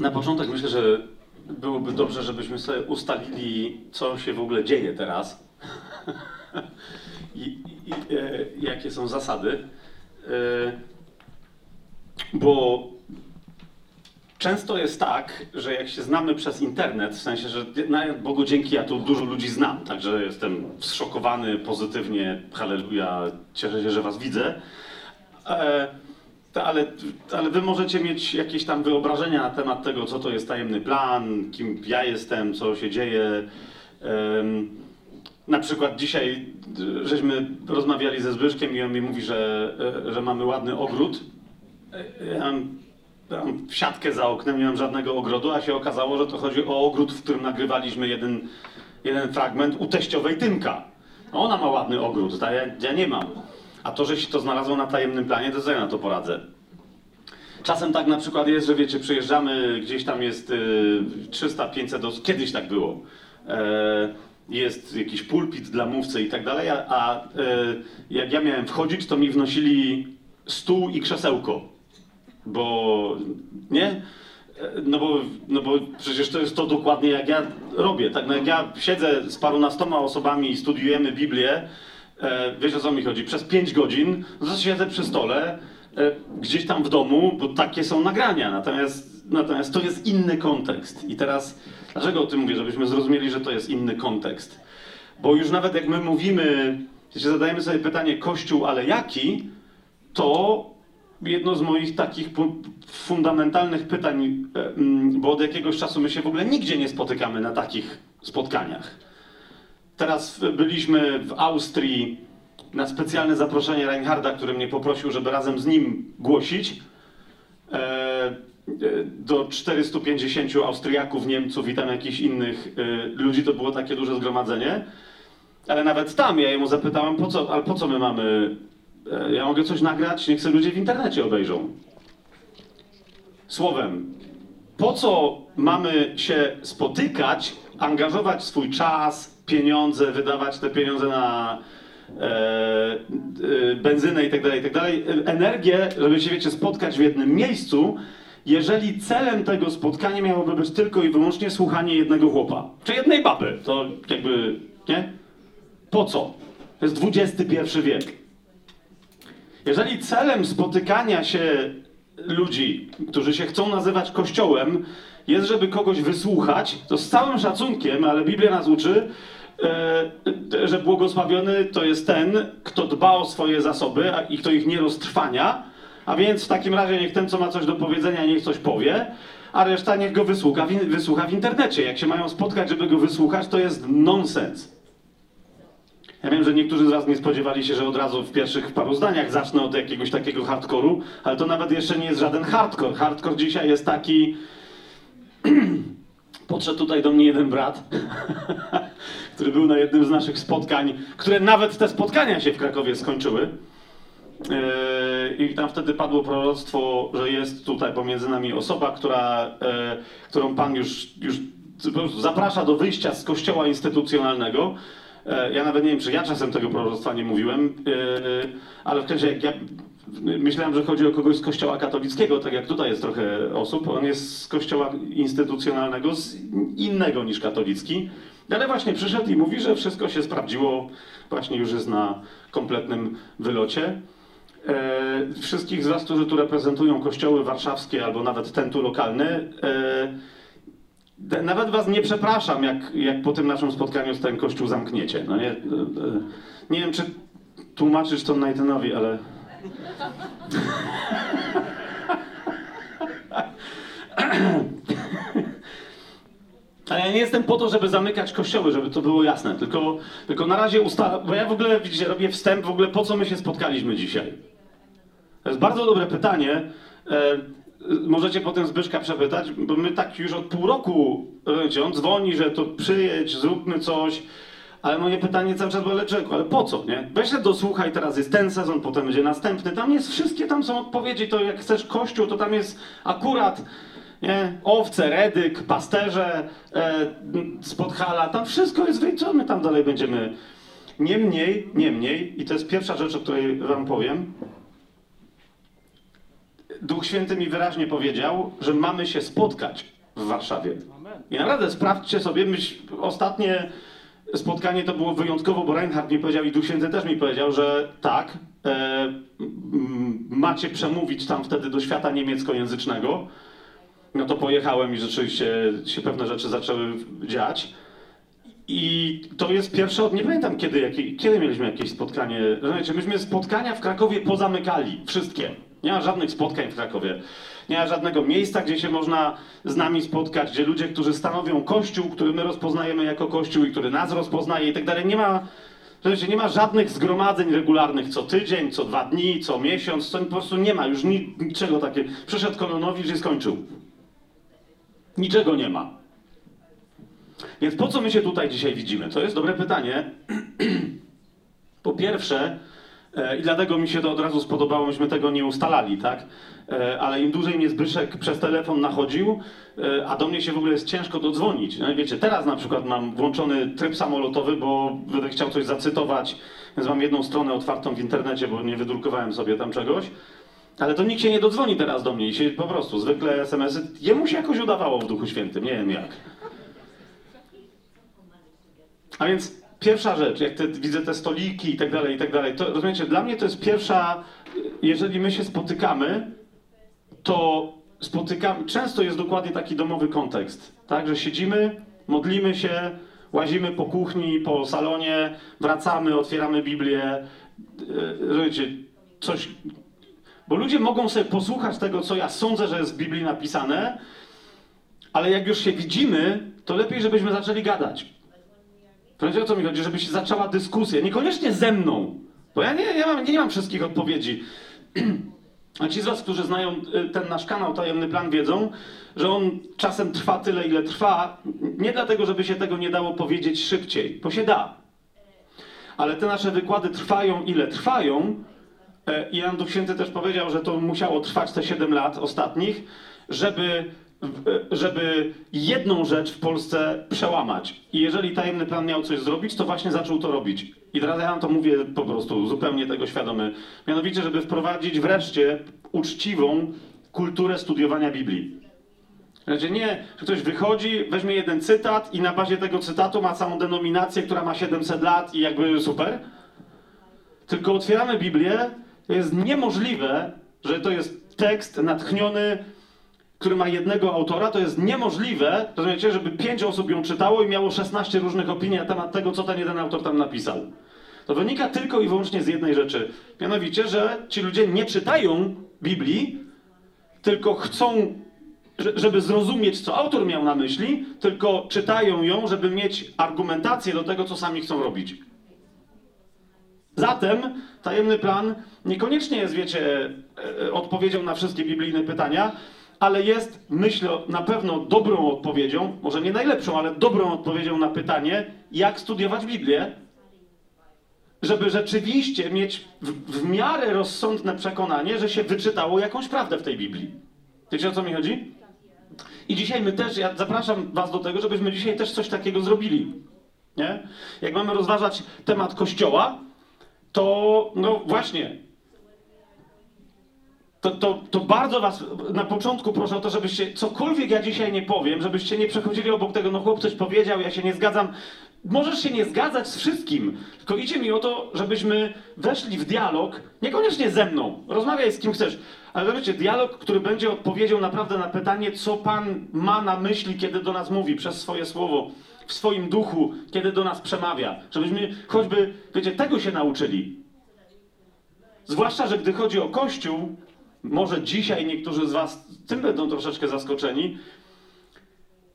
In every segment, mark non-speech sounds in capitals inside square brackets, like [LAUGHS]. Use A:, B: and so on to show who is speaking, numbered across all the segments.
A: Na początek myślę, że byłoby dobrze, żebyśmy sobie ustalili, co się w ogóle dzieje teraz [LAUGHS] i, i e, jakie są zasady. E, bo często jest tak, że jak się znamy przez internet, w sensie, że na Bogu dzięki ja tu dużo ludzi znam, także jestem zszokowany pozytywnie, halleluja, cieszę się, że was widzę. E, ale, ale wy możecie mieć jakieś tam wyobrażenia na temat tego, co to jest tajemny plan, kim ja jestem, co się dzieje. Na przykład dzisiaj y, żeśmy rozmawiali ze Zbyszkiem i on mi mówi, że, y, że mamy ładny ogród. Y, Ja mam, mam siatkę za oknem, nie mam żadnego ogrodu, a się okazało, że to chodzi o ogród, w którym nagrywaliśmy jeden, jeden fragment u teściowej Tymka. Ona ma ładny ogród, a ja, ja nie mam. A to, że się to znalazło na tajemnym planie, to ja na to poradzę? Czasem tak na przykład jest, że wiecie, przyjeżdżamy, gdzieś tam jest y, 300-500 osób, kiedyś tak było. E, jest jakiś pulpit dla mówcy i tak dalej, a, a e, jak ja miałem wchodzić, to mi wnosili stół i krzesełko. Bo nie? E, No bo, no bo przecież to jest to dokładnie jak ja robię. Tak, no jak ja siedzę z parunastoma osobami i studiujemy Biblię, e, wiesz o co mi chodzi, przez 5 godzin, siedzę przy stole, e, gdzieś tam w domu, bo takie są nagrania. Natomiast, natomiast to jest inny kontekst. I teraz, dlaczego o tym mówię? Żebyśmy zrozumieli, że to jest inny kontekst. Bo już nawet jak my mówimy, jeśli zadajemy sobie pytanie Kościół, ale jaki, to jedno z moich takich fundamentalnych pytań, e, bo od jakiegoś czasu my się w ogóle nigdzie nie spotykamy na takich spotkaniach. Teraz byliśmy w Austrii na specjalne zaproszenie Reinharda, który mnie poprosił, żeby razem z nim głosić. E, e, do 450 Austriaków, Niemców i tam jakichś innych e, ludzi to było takie duże zgromadzenie. Ale nawet tam ja jemu zapytałem, po co, ale po co my mamy. Ja mogę coś nagrać, niech sobie ludzie w internecie obejrzą. Słowem, po co mamy się spotykać, angażować swój czas, pieniądze, wydawać te pieniądze na e, e, benzynę i tak dalej, i tak dalej, energię, żeby się, wiecie, spotkać w jednym miejscu, jeżeli celem tego spotkania miałoby być tylko i wyłącznie słuchanie jednego chłopa, czy jednej baby, to jakby, nie? Po co? To jest XXI wiek. Jeżeli celem spotykania się ludzi, którzy się chcą nazywać kościołem, jest, żeby kogoś wysłuchać, to z całym szacunkiem, ale Biblia nas uczy, że błogosławiony to jest ten, kto dba o swoje zasoby i kto ich nie roztrwania, a więc w takim razie niech ten, co ma coś do powiedzenia, niech coś powie, a reszta niech go wysłucha wysłucha w internecie. Jak się mają spotkać, żeby go wysłuchać, to jest nonsens. Ja wiem, że niektórzy z Was nie spodziewali się, że od razu w pierwszych paru zdaniach zacznę od jakiegoś takiego hardkoru, ale to nawet jeszcze nie jest żaden hardcore. Hardcore dzisiaj jest taki. [CLEARS THROAT] Podszedł tutaj do mnie jeden brat, [LAUGHS] który był na jednym z naszych spotkań, które nawet te spotkania się w Krakowie skończyły. Yy, I tam wtedy padło proroctwo, że jest tutaj pomiędzy nami osoba, która, e, którą Pan już, już zaprasza do wyjścia z kościoła instytucjonalnego. E, Ja nawet nie wiem, czy ja czasem tego proroctwa nie mówiłem, e, ale w każdym razie jak ja myślałem, że chodzi o kogoś z kościoła katolickiego, tak jak tutaj jest trochę osób. On jest z kościoła instytucjonalnego, z innego niż katolicki. Ale właśnie przyszedł i mówi, że wszystko się sprawdziło, właśnie już jest na kompletnym wylocie. E, wszystkich z Was, którzy tu reprezentują kościoły warszawskie albo nawet ten tu lokalny, e, nawet Was nie przepraszam, jak, jak po tym naszym spotkaniu ten kościół zamkniecie. No nie, e, e, nie wiem, czy tłumaczysz to Nathanowi, ale... Ale ja nie jestem po to, żeby zamykać kościoły, żeby to było jasne, tylko, tylko na razie ustalam, bo ja w ogóle, widzicie, robię wstęp w ogóle, po co my się spotkaliśmy dzisiaj. To jest bardzo dobre pytanie. E, możecie potem Zbyszka przepytać, bo my tak już od pół roku, on dzwoni, że to przyjedź, zróbmy coś, ale moje pytanie cały czas było, ale ale po co, nie? Weź się dosłuchaj, teraz jest ten sezon, potem będzie następny, tam jest, wszystkie tam są odpowiedzi, to jak chcesz kościół, to tam jest akurat, nie? Owce, redyk, pasterze e, z Podhala, tam wszystko jest my tam dalej będziemy. Niemniej, niemniej, i to jest pierwsza rzecz, o której wam powiem, Duch Święty mi wyraźnie powiedział, że mamy się spotkać w Warszawie. I naprawdę sprawdźcie sobie, myśl, ostatnie spotkanie to było wyjątkowo, bo Reinhardt mi powiedział i Święty też mi powiedział, że tak, e, macie przemówić tam wtedy do świata niemieckojęzycznego. No to pojechałem i rzeczywiście się pewne rzeczy zaczęły dziać. I to jest pierwsze od, nie pamiętam kiedy, kiedy mieliśmy jakieś spotkanie. Rozumiecie, myśmy spotkania w Krakowie pozamykali, wszystkie. Nie ma żadnych spotkań w Krakowie. Nie ma żadnego miejsca, gdzie się można z nami spotkać, gdzie ludzie, którzy stanowią Kościół, który my rozpoznajemy jako Kościół i który nas rozpoznaje i tak dalej, nie ma, rozumiecie, nie ma żadnych zgromadzeń regularnych co tydzień, co dwa dni, co miesiąc, to po prostu nie ma już ni- niczego takiego. Przyszedł Kononowicz i skończył. Niczego nie ma. Więc po co my się tutaj dzisiaj widzimy? To jest dobre pytanie. [CLEARS THROAT] Po pierwsze, i dlatego mi się to od razu spodobało, myśmy tego nie ustalali, tak? E, ale im dłużej mnie Zbyszek przez telefon nachodził, e, a do mnie się w ogóle jest ciężko dodzwonić. Wiecie, teraz na przykład mam włączony tryb samolotowy, bo będę chciał coś zacytować, więc mam jedną stronę otwartą w internecie, bo nie wydrukowałem sobie tam czegoś. Ale to nikt się nie dodzwoni teraz do mnie i się po prostu, zwykle SMS-y, jemu się jakoś udawało w Duchu Świętym, nie wiem jak. A więc pierwsza rzecz, jak te, widzę te stoliki i tak dalej, i tak dalej, to rozumiecie, dla mnie to jest pierwsza, jeżeli my się spotykamy, to spotykamy, często jest dokładnie taki domowy kontekst, tak, że siedzimy, modlimy się, łazimy po kuchni, po salonie, wracamy, otwieramy Biblię, yy, rozumiecie, coś, bo ludzie mogą sobie posłuchać tego, co ja sądzę, że jest w Biblii napisane, ale jak już się widzimy, to lepiej, żebyśmy zaczęli gadać. Wiecie o co mi chodzi? Żeby się zaczęła dyskusja. Niekoniecznie ze mną. Bo ja nie, ja mam, nie mam wszystkich odpowiedzi. [CLEARS THROAT] A ci z Was, którzy znają y, ten nasz kanał Tajemny Plan, wiedzą, że on czasem trwa tyle, ile trwa. Nie dlatego, żeby się tego nie dało powiedzieć szybciej, bo się da. Ale te nasze wykłady trwają, ile trwają. E, I Jan Duch Święty też powiedział, że to musiało trwać te 7 lat ostatnich, żeby żeby jedną rzecz w Polsce przełamać. I jeżeli tajemny plan miał coś zrobić, to właśnie zaczął to robić. I teraz ja wam to mówię po prostu zupełnie tego świadomy. Mianowicie, żeby wprowadzić wreszcie uczciwą kulturę studiowania Biblii. Znaczy nie, że ktoś wychodzi, weźmie jeden cytat i na bazie tego cytatu ma całą denominację, która ma 700 lat i jakby super. Tylko otwieramy Biblię, to jest niemożliwe, że to jest tekst natchniony który ma jednego autora, to jest niemożliwe, rozumiecie, żeby pięć osób ją czytało i miało 16 różnych opinii na temat tego, co ten jeden autor tam napisał. To wynika tylko i wyłącznie z jednej rzeczy. Mianowicie, że ci ludzie nie czytają Biblii, tylko chcą, że- żeby zrozumieć, co autor miał na myśli, tylko czytają ją, żeby mieć argumentację do tego, co sami chcą robić. Zatem tajemny plan niekoniecznie jest, wiecie, e, e, odpowiedzią na wszystkie biblijne pytania, ale jest, myślę, na pewno dobrą odpowiedzią, może nie najlepszą, ale dobrą odpowiedzią na pytanie, jak studiować Biblię, żeby rzeczywiście mieć w, w miarę rozsądne przekonanie, że się wyczytało jakąś prawdę w tej Biblii. Wiecie o co mi chodzi? I dzisiaj my też, ja zapraszam Was do tego, żebyśmy dzisiaj też coś takiego zrobili. Nie? Jak mamy rozważać temat Kościoła, to no właśnie, to, to, to bardzo was na początku proszę o to, żebyście cokolwiek ja dzisiaj nie powiem, żebyście nie przechodzili obok tego, no chłop coś powiedział, ja się nie zgadzam. Możesz się nie zgadzać z wszystkim, tylko idzie mi o to, żebyśmy weszli w dialog, niekoniecznie ze mną, rozmawiaj z kim chcesz, ale wiecie, dialog, który będzie odpowiedzią naprawdę na pytanie, co Pan ma na myśli, kiedy do nas mówi przez swoje słowo, w swoim duchu, kiedy do nas przemawia. Żebyśmy choćby, wiecie, tego się nauczyli. Zwłaszcza, że gdy chodzi o Kościół, może dzisiaj niektórzy z Was tym będą troszeczkę zaskoczeni.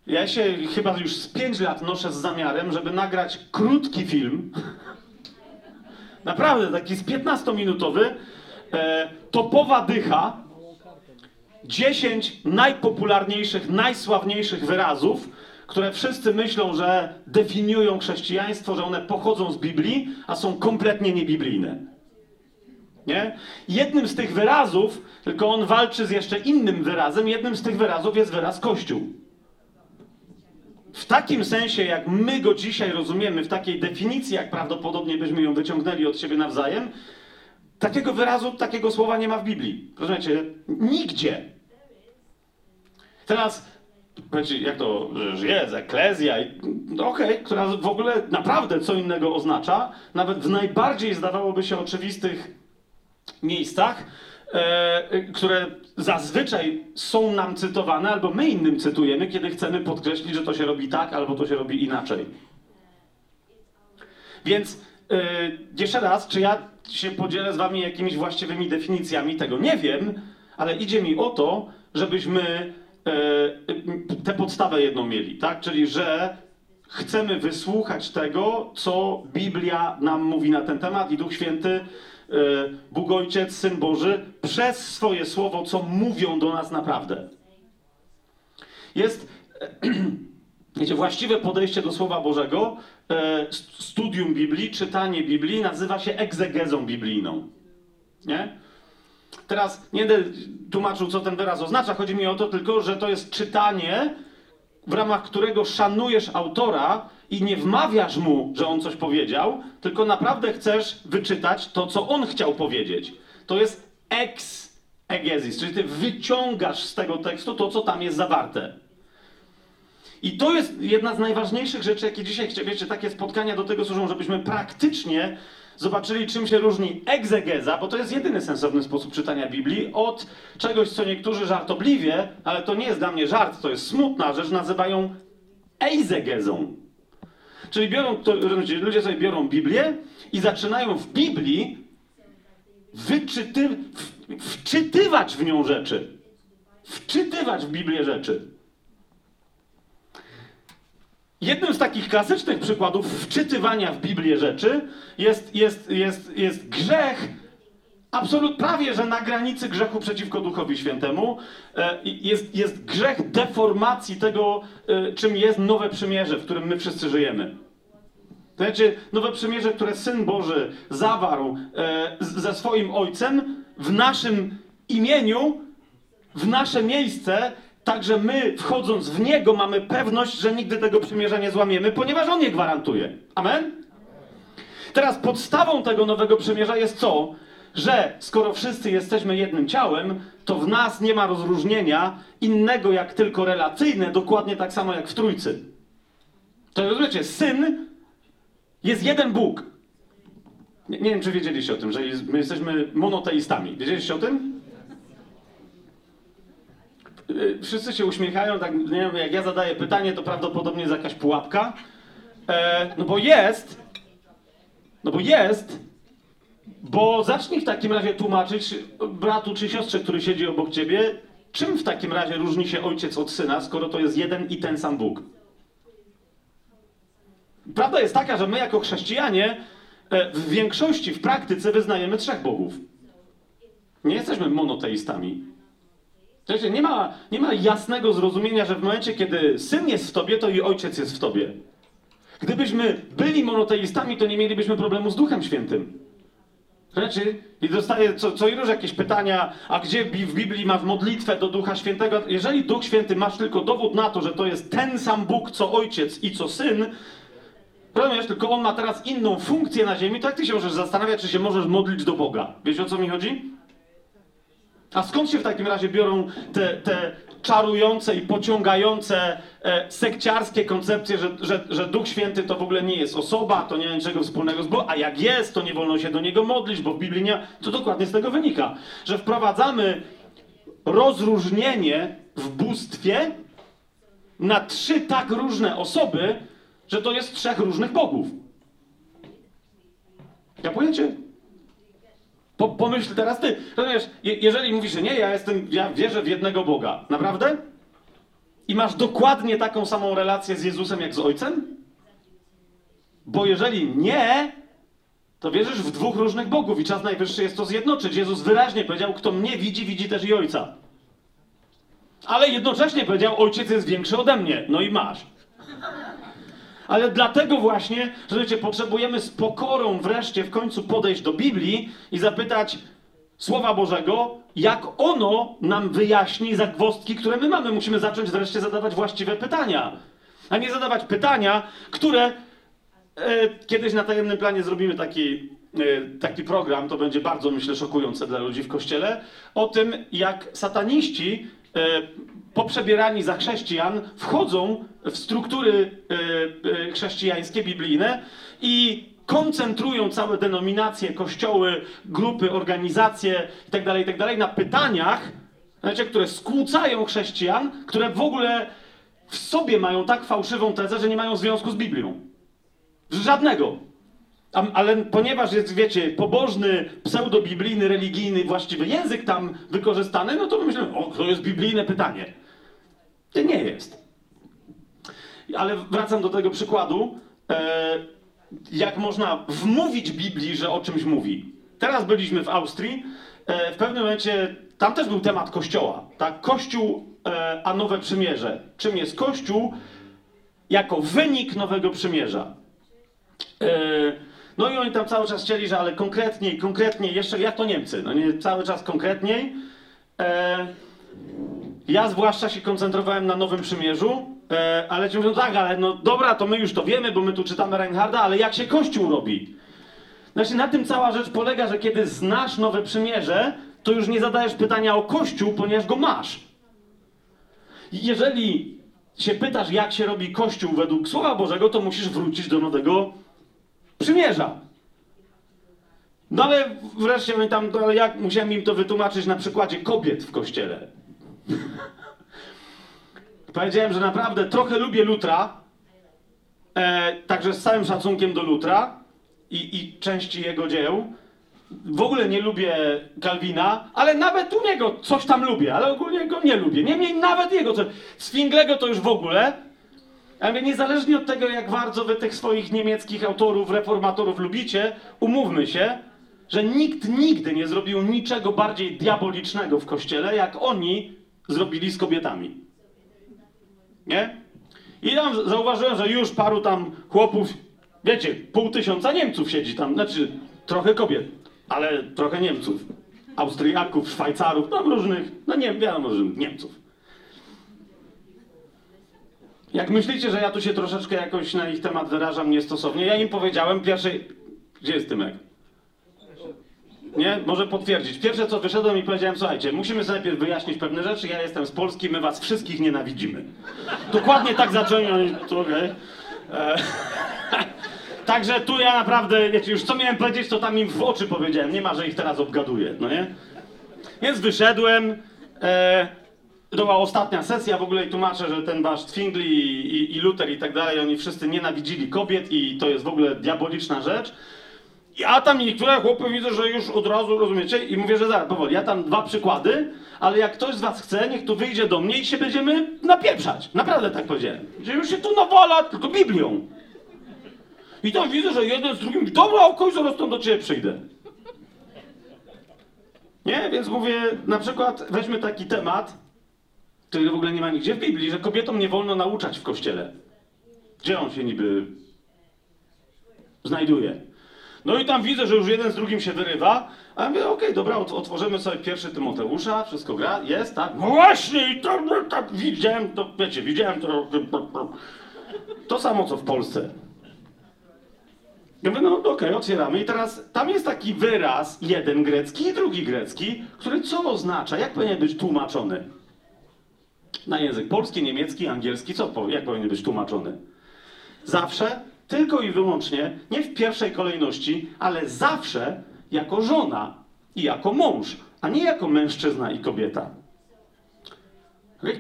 A: Ja się chyba już z 5 lat noszę z zamiarem, żeby nagrać krótki film. Naprawdę, taki z 15-minutowy. E, topowa dycha. 10 najpopularniejszych, najsławniejszych wyrazów, które wszyscy myślą, że definiują chrześcijaństwo, że one pochodzą z Biblii, a są kompletnie niebiblijne. Nie? Jednym z tych wyrazów, tylko on walczy z jeszcze innym wyrazem, jednym z tych wyrazów jest wyraz Kościół. W takim sensie, jak my go dzisiaj rozumiemy, w takiej definicji, jak prawdopodobnie byśmy ją wyciągnęli od siebie nawzajem, takiego wyrazu, takiego słowa nie ma w Biblii. Rozumiecie? Nigdzie. Teraz, jak to że jest, eklezja, okej, która w ogóle naprawdę co innego oznacza, nawet w najbardziej zdawałoby się oczywistych miejscach, e, które zazwyczaj są nam cytowane, albo my innym cytujemy, kiedy chcemy podkreślić, że to się robi tak, albo to się robi inaczej. Więc e, jeszcze raz, czy ja się podzielę z wami jakimiś właściwymi definicjami, tego nie wiem, ale idzie mi o to, żebyśmy e, tę podstawę jedną mieli, tak? Czyli, że chcemy wysłuchać tego, co Biblia nam mówi na ten temat i Duch Święty, Bóg Ojciec, Syn Boży, przez swoje słowo, co mówią do nas naprawdę. Jest, [CLEARS THROAT] wiecie, właściwe podejście do Słowa Bożego, e, studium Biblii, czytanie Biblii nazywa się egzegezą biblijną. Nie? Teraz nie będę tłumaczył, co ten wyraz oznacza. Chodzi mi o to tylko, że to jest czytanie, w ramach którego szanujesz autora i nie wmawiasz mu, że on coś powiedział, tylko naprawdę chcesz wyczytać to, co on chciał powiedzieć. To jest ex egezis, czyli ty wyciągasz z tego tekstu to, co tam jest zawarte. I to jest jedna z najważniejszych rzeczy, jakie dzisiaj. Wiecie, takie spotkania do tego służą, żebyśmy praktycznie zobaczyli, czym się różni egzegeza, bo to jest jedyny sensowny sposób czytania Biblii, od czegoś, co niektórzy żartobliwie, ale to nie jest dla mnie żart, to jest smutna rzecz, nazywają eizegezą. Czyli biorą, to, ludzie sobie biorą Biblię i zaczynają w Biblii wyczyty, w, wczytywać w nią rzeczy. Wczytywać w Biblię rzeczy. Jednym z takich klasycznych przykładów wczytywania w Biblię rzeczy jest, jest, jest, jest grzech, absolut prawie że na granicy grzechu przeciwko Duchowi Świętemu. E, Jest, jest grzech deformacji tego, e, czym jest nowe przymierze, w którym my wszyscy żyjemy. To znaczy, nowe przymierze, które Syn Boży zawarł e, ze swoim Ojcem w naszym imieniu, w nasze miejsce, tak że my, wchodząc w Niego, mamy pewność, że nigdy tego przymierza nie złamiemy, ponieważ On je gwarantuje. Amen? Teraz podstawą tego nowego przymierza jest co? Że skoro wszyscy jesteśmy jednym ciałem, to w nas nie ma rozróżnienia innego jak tylko relacyjne, dokładnie tak samo jak w Trójcy. To rozumiecie, Syn jest jeden Bóg. Nie, nie wiem, czy wiedzieliście o tym, że my jesteśmy monoteistami. Wiedzieliście o tym? Y, Wszyscy się uśmiechają, tak nie wiem, jak ja zadaję pytanie, to prawdopodobnie jest jakaś pułapka. E, no bo jest, no bo jest, bo zacznij w takim razie tłumaczyć bratu czy siostrze, który siedzi obok ciebie, czym w takim razie różni się ojciec od syna, skoro to jest jeden i ten sam Bóg. Prawda jest taka, że my jako chrześcijanie e, w większości, w praktyce wyznajemy trzech bogów. Nie jesteśmy monoteistami. Słuchajcie, nie ma, nie ma jasnego zrozumienia, że w momencie, kiedy syn jest w tobie, to i ojciec jest w tobie. Gdybyśmy byli monoteistami, to nie mielibyśmy problemu z Duchem Świętym. Rzeczy i dostaję co, co iluż jakieś pytania, a gdzie w Biblii ma w modlitwę do Ducha Świętego? Jeżeli Duch Święty masz tylko dowód na to, że to jest ten sam Bóg, co Ojciec i co Syn, rozumiesz, tylko On ma teraz inną funkcję na ziemi, to jak ty się możesz zastanawiać, czy się możesz modlić do Boga? Wiesz o co mi chodzi? A skąd się w takim razie biorą te, te czarujące i pociągające e, sekciarskie koncepcje, że, że, że Duch Święty to w ogóle nie jest osoba, to nie ma niczego wspólnego z Bogiem, a jak jest, to nie wolno się do Niego modlić, bo w Biblii nie... To dokładnie z tego wynika, że wprowadzamy rozróżnienie w bóstwie na trzy tak różne osoby, że to jest trzech różnych bogów. Ja pojęcie? Po, pomyśl teraz ty. Rozumiesz, je, jeżeli mówisz, że nie, ja jestem, ja wierzę w jednego Boga. Naprawdę? I masz dokładnie taką samą relację z Jezusem jak z Ojcem? Bo jeżeli nie, to wierzysz w dwóch różnych Bogów i czas najwyższy jest to zjednoczyć. Jezus wyraźnie powiedział, kto mnie widzi, widzi też i Ojca. Ale jednocześnie powiedział, Ojciec jest większy ode mnie. No i masz. Ale dlatego właśnie, że wiecie, potrzebujemy z pokorą wreszcie w końcu podejść do Biblii i zapytać Słowa Bożego, jak ono nam wyjaśni zagwozdki, które my mamy. Musimy zacząć wreszcie zadawać właściwe pytania. A nie zadawać pytania, które e, kiedyś na tajemnym planie zrobimy taki y, taki program, to będzie bardzo, myślę, szokujące dla ludzi w kościele, o tym, jak sataniści y, poprzebierani za chrześcijan wchodzą w struktury y, y, chrześcijańskie, biblijne i koncentrują całe denominacje, kościoły, grupy, organizacje itd., itd. na pytaniach, znaczy, które skłócają chrześcijan, które w ogóle w sobie mają tak fałszywą tezę, że nie mają związku z Biblią. Żadnego. Ale ponieważ jest, wiecie, pobożny, pseudobiblijny, religijny, właściwy język tam wykorzystany, no to my myślimy, o, to jest biblijne pytanie. Nie jest. Ale wracam do tego przykładu, e, jak można wmówić Biblii, że o czymś mówi. Teraz byliśmy w Austrii, e, w pewnym momencie, tam też był temat Kościoła, tak? Kościół, e, a nowe przymierze. Czym jest Kościół? Jako wynik nowego przymierza. No i oni tam cały czas chcieli, że ale konkretniej, konkretniej, jeszcze jak to Niemcy, no nie, cały czas konkretniej. Ja zwłaszcza się koncentrowałem na Nowym Przymierzu, e, ale ci mówią, tak, ale no dobra, to my już to wiemy, bo my tu czytamy Reinharda, ale jak się Kościół robi? Znaczy na tym cała rzecz polega, że kiedy znasz Nowe Przymierze, to już nie zadajesz pytania o Kościół, ponieważ go masz. Jeżeli się pytasz, jak się robi Kościół według Słowa Bożego, to musisz wrócić do Nowego Przymierza. No ale wreszcie tam, no ale jak musiałem im to wytłumaczyć na przykładzie kobiet w kościele. Powiedziałem, że naprawdę trochę lubię Lutra, e, także z całym szacunkiem do Lutra i, i części jego dzieł. W ogóle nie lubię Kalwina, ale nawet u niego coś tam lubię, ale ogólnie go nie lubię. Niemniej nawet jego coś. Swinglego to już w ogóle. Ale niezależnie od tego, jak bardzo wy tych swoich niemieckich autorów, reformatorów lubicie, umówmy się, że nikt nigdy nie zrobił niczego bardziej diabolicznego w kościele, jak oni zrobili z kobietami. Nie? I tam zauważyłem, że już paru tam chłopów, wiecie, pół tysiąca Niemców siedzi tam, znaczy trochę kobiet, ale trochę Niemców. Austriaków, Szwajcarów, tam różnych, no nie wiadomo, że Niemców. Jak myślicie, że ja tu się troszeczkę jakoś na ich temat wyrażam niestosownie, ja im powiedziałem pierwszej... Gdzie jest Tymek? Nie? Może potwierdzić. Pierwsze co wyszedłem i powiedziałem, słuchajcie, musimy sobie najpierw wyjaśnić pewne rzeczy, ja jestem z Polski, my was wszystkich nienawidzimy. Dokładnie tak zacząłem, okej. E, [LAUGHS] Także tu ja naprawdę, wiecie, już co miałem powiedzieć, to tam im w oczy powiedziałem, nie ma, że ich teraz obgaduję, no nie? Więc wyszedłem, e, to była ostatnia sesja, w ogóle i tłumaczę, że ten wasz Zwingli i, i, i Luther i tak dalej, oni wszyscy nienawidzili kobiet i to jest w ogóle diaboliczna rzecz. Ja tam niektóre chłopy widzę, że już od razu rozumiecie i mówię, że zaraz, powoli, ja tam dwa przykłady, ale jak ktoś z was chce, niech tu wyjdzie do mnie i się będziemy napieprzać. Naprawdę tak powiedziałem. Że już się tu nawala tylko Biblią. I tam widzę, że jeden z drugim dobra, okej, zaraz tam do ciebie przyjdę. Nie, więc mówię, na przykład weźmy taki temat, który w ogóle nie ma nigdzie w Biblii, że kobietom nie wolno nauczać w kościele. Gdzie on się niby znajduje? No i tam widzę, że już jeden z drugim się wyrywa, a ja mówię, okej, dobra, ot- otworzymy sobie pierwszy Tymoteusza, wszystko gra, jest, tak? No właśnie, i tam, tak, widziałem to, wiecie, widziałem to, to samo co w Polsce. Ja mówię, no okej, otwieramy i teraz tam jest taki wyraz, jeden grecki i drugi grecki, który co oznacza, jak powinien być tłumaczony? Na język polski, niemiecki, angielski, co, jak powinien być tłumaczony? Zawsze, tylko i wyłącznie, nie w pierwszej kolejności, ale zawsze jako żona i jako mąż, a nie jako mężczyzna i kobieta.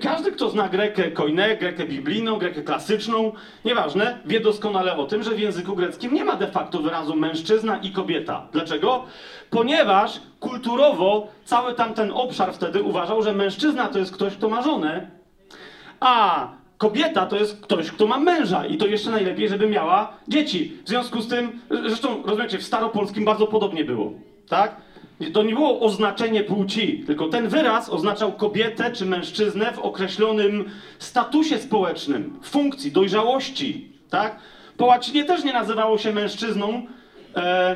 A: Każdy, kto zna Grekę koinę, Grekę biblijną, Grekę klasyczną, nieważne, wie doskonale o tym, że w języku greckim nie ma de facto wyrazu mężczyzna i kobieta. Dlaczego? Ponieważ kulturowo cały tamten obszar wtedy uważał, że mężczyzna to jest ktoś, kto ma żonę, a kobieta to jest ktoś, kto ma męża i to jeszcze najlepiej, żeby miała dzieci. W związku z tym, zresztą rozumiecie, w staropolskim bardzo podobnie było, tak? To nie było oznaczenie płci, tylko ten wyraz oznaczał kobietę czy mężczyznę w określonym statusie społecznym, funkcji, dojrzałości, tak? Po łacinie też nie nazywało się mężczyzną, e,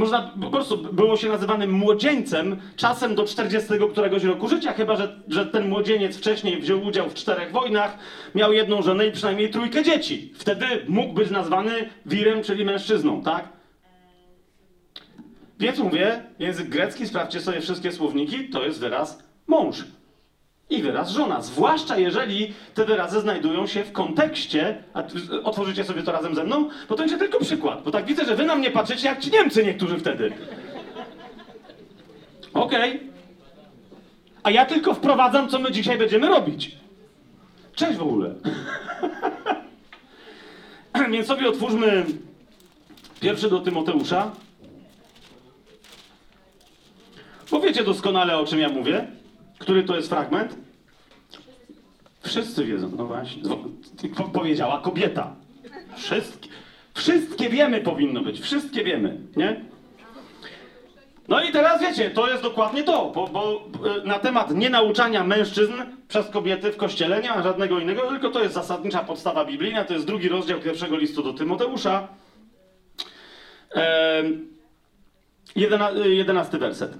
A: można po prostu było się nazywanym młodzieńcem czasem do 40 któregoś roku życia, chyba że, że ten młodzieniec wcześniej wziął udział w czterech wojnach, miał jedną żonę i przynajmniej trójkę dzieci. Wtedy mógł być nazwany wirem, czyli mężczyzną, tak? Więc mówię, język grecki, sprawdźcie sobie wszystkie słowniki, to jest wyraz mąż i wyraz żona. Zwłaszcza jeżeli te wyrazy znajdują się w kontekście, a otworzycie sobie to razem ze mną, bo to będzie tylko przykład, bo tak widzę, że wy na mnie patrzycie jak ci Niemcy niektórzy wtedy. Okej. A ja tylko wprowadzam, co my dzisiaj będziemy robić. Cześć w ogóle. [LAUGHS] Więc sobie otwórzmy pierwszy do Tymoteusza. Bo wiecie doskonale, o czym ja mówię. Który to jest fragment? Wszyscy wiedzą, no właśnie. Po- Powiedziała kobieta. Wszystkie, wszystkie wiemy powinno być, wszystkie wiemy, nie? No i teraz wiecie, to jest dokładnie to, bo, bo e, na temat nienauczania mężczyzn przez kobiety w kościele nie ma żadnego innego, tylko to jest zasadnicza podstawa biblijna, to jest drugi rozdział pierwszego listu do Tymoteusza. Jedena, e, jedenasty werset.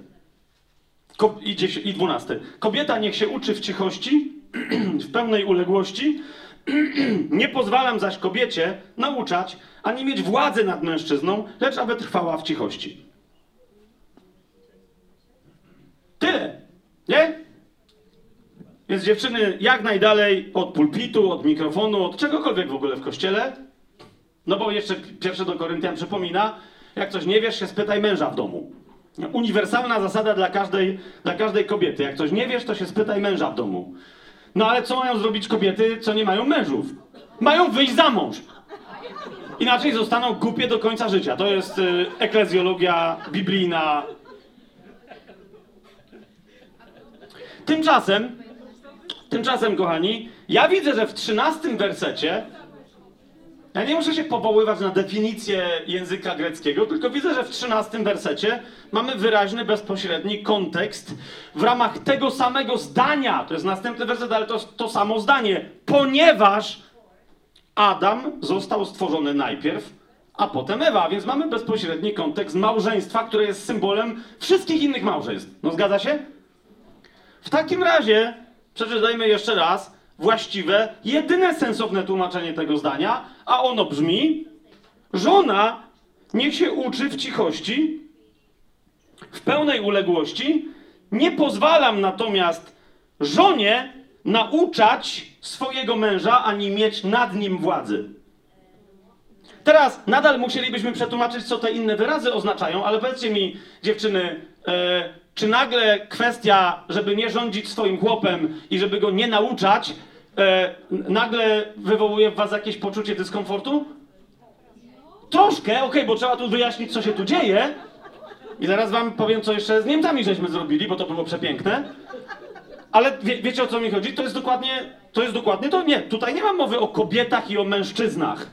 A: Ko- i, I dwunasty. Kobieta niech się uczy w cichości, [CLEARS THROAT] w pełnej uległości. [CLEARS THROAT] Nie pozwalam zaś kobiecie nauczać, ani mieć władzy nad mężczyzną, lecz aby trwała w cichości. Tyle. Nie? Więc dziewczyny jak najdalej od pulpitu, od mikrofonu, od czegokolwiek w ogóle w kościele. No bo jeszcze pierwszy do Koryntian przypomina, jak coś nie wiesz, się spytaj męża w domu. Uniwersalna zasada dla każdej, dla każdej kobiety. Jak coś nie wiesz, to się spytaj męża w domu. No ale co mają zrobić kobiety, co nie mają mężów? Mają wyjść za mąż. Inaczej zostaną głupie do końca życia. To jest y, eklezjologia biblijna. Tymczasem, tymczasem, kochani, ja widzę, że w trzynastym wersecie ja nie muszę się powoływać na definicję języka greckiego, tylko widzę, że w trzynastym wersecie mamy wyraźny, bezpośredni kontekst w ramach tego samego zdania. To jest następny werset, ale to jest to samo zdanie. Ponieważ Adam został stworzony najpierw, a potem Ewa, więc mamy bezpośredni kontekst małżeństwa, które jest symbolem wszystkich innych małżeństw. No zgadza się? W takim razie przeczytajmy jeszcze raz właściwe, jedyne sensowne tłumaczenie tego zdania, a ono brzmi: Żona niech się uczy w cichości, w pełnej uległości. Nie pozwalam natomiast żonie nauczać swojego męża ani mieć nad nim władzy. Teraz nadal musielibyśmy przetłumaczyć, co te inne wyrazy oznaczają, ale powiedzcie mi, dziewczyny, e, czy nagle kwestia, żeby nie rządzić swoim chłopem i żeby go nie nauczać, e, nagle wywołuje w was jakieś poczucie dyskomfortu? Troszkę, okej, bo trzeba tu wyjaśnić, co się tu dzieje. I zaraz wam powiem, co jeszcze z Niemcami żeśmy zrobili, bo to było przepiękne. Ale wie, wiecie o co mi chodzi? To jest dokładnie to. Jest dokładnie to. Nie, tutaj nie ma mowy o kobietach i o mężczyznach.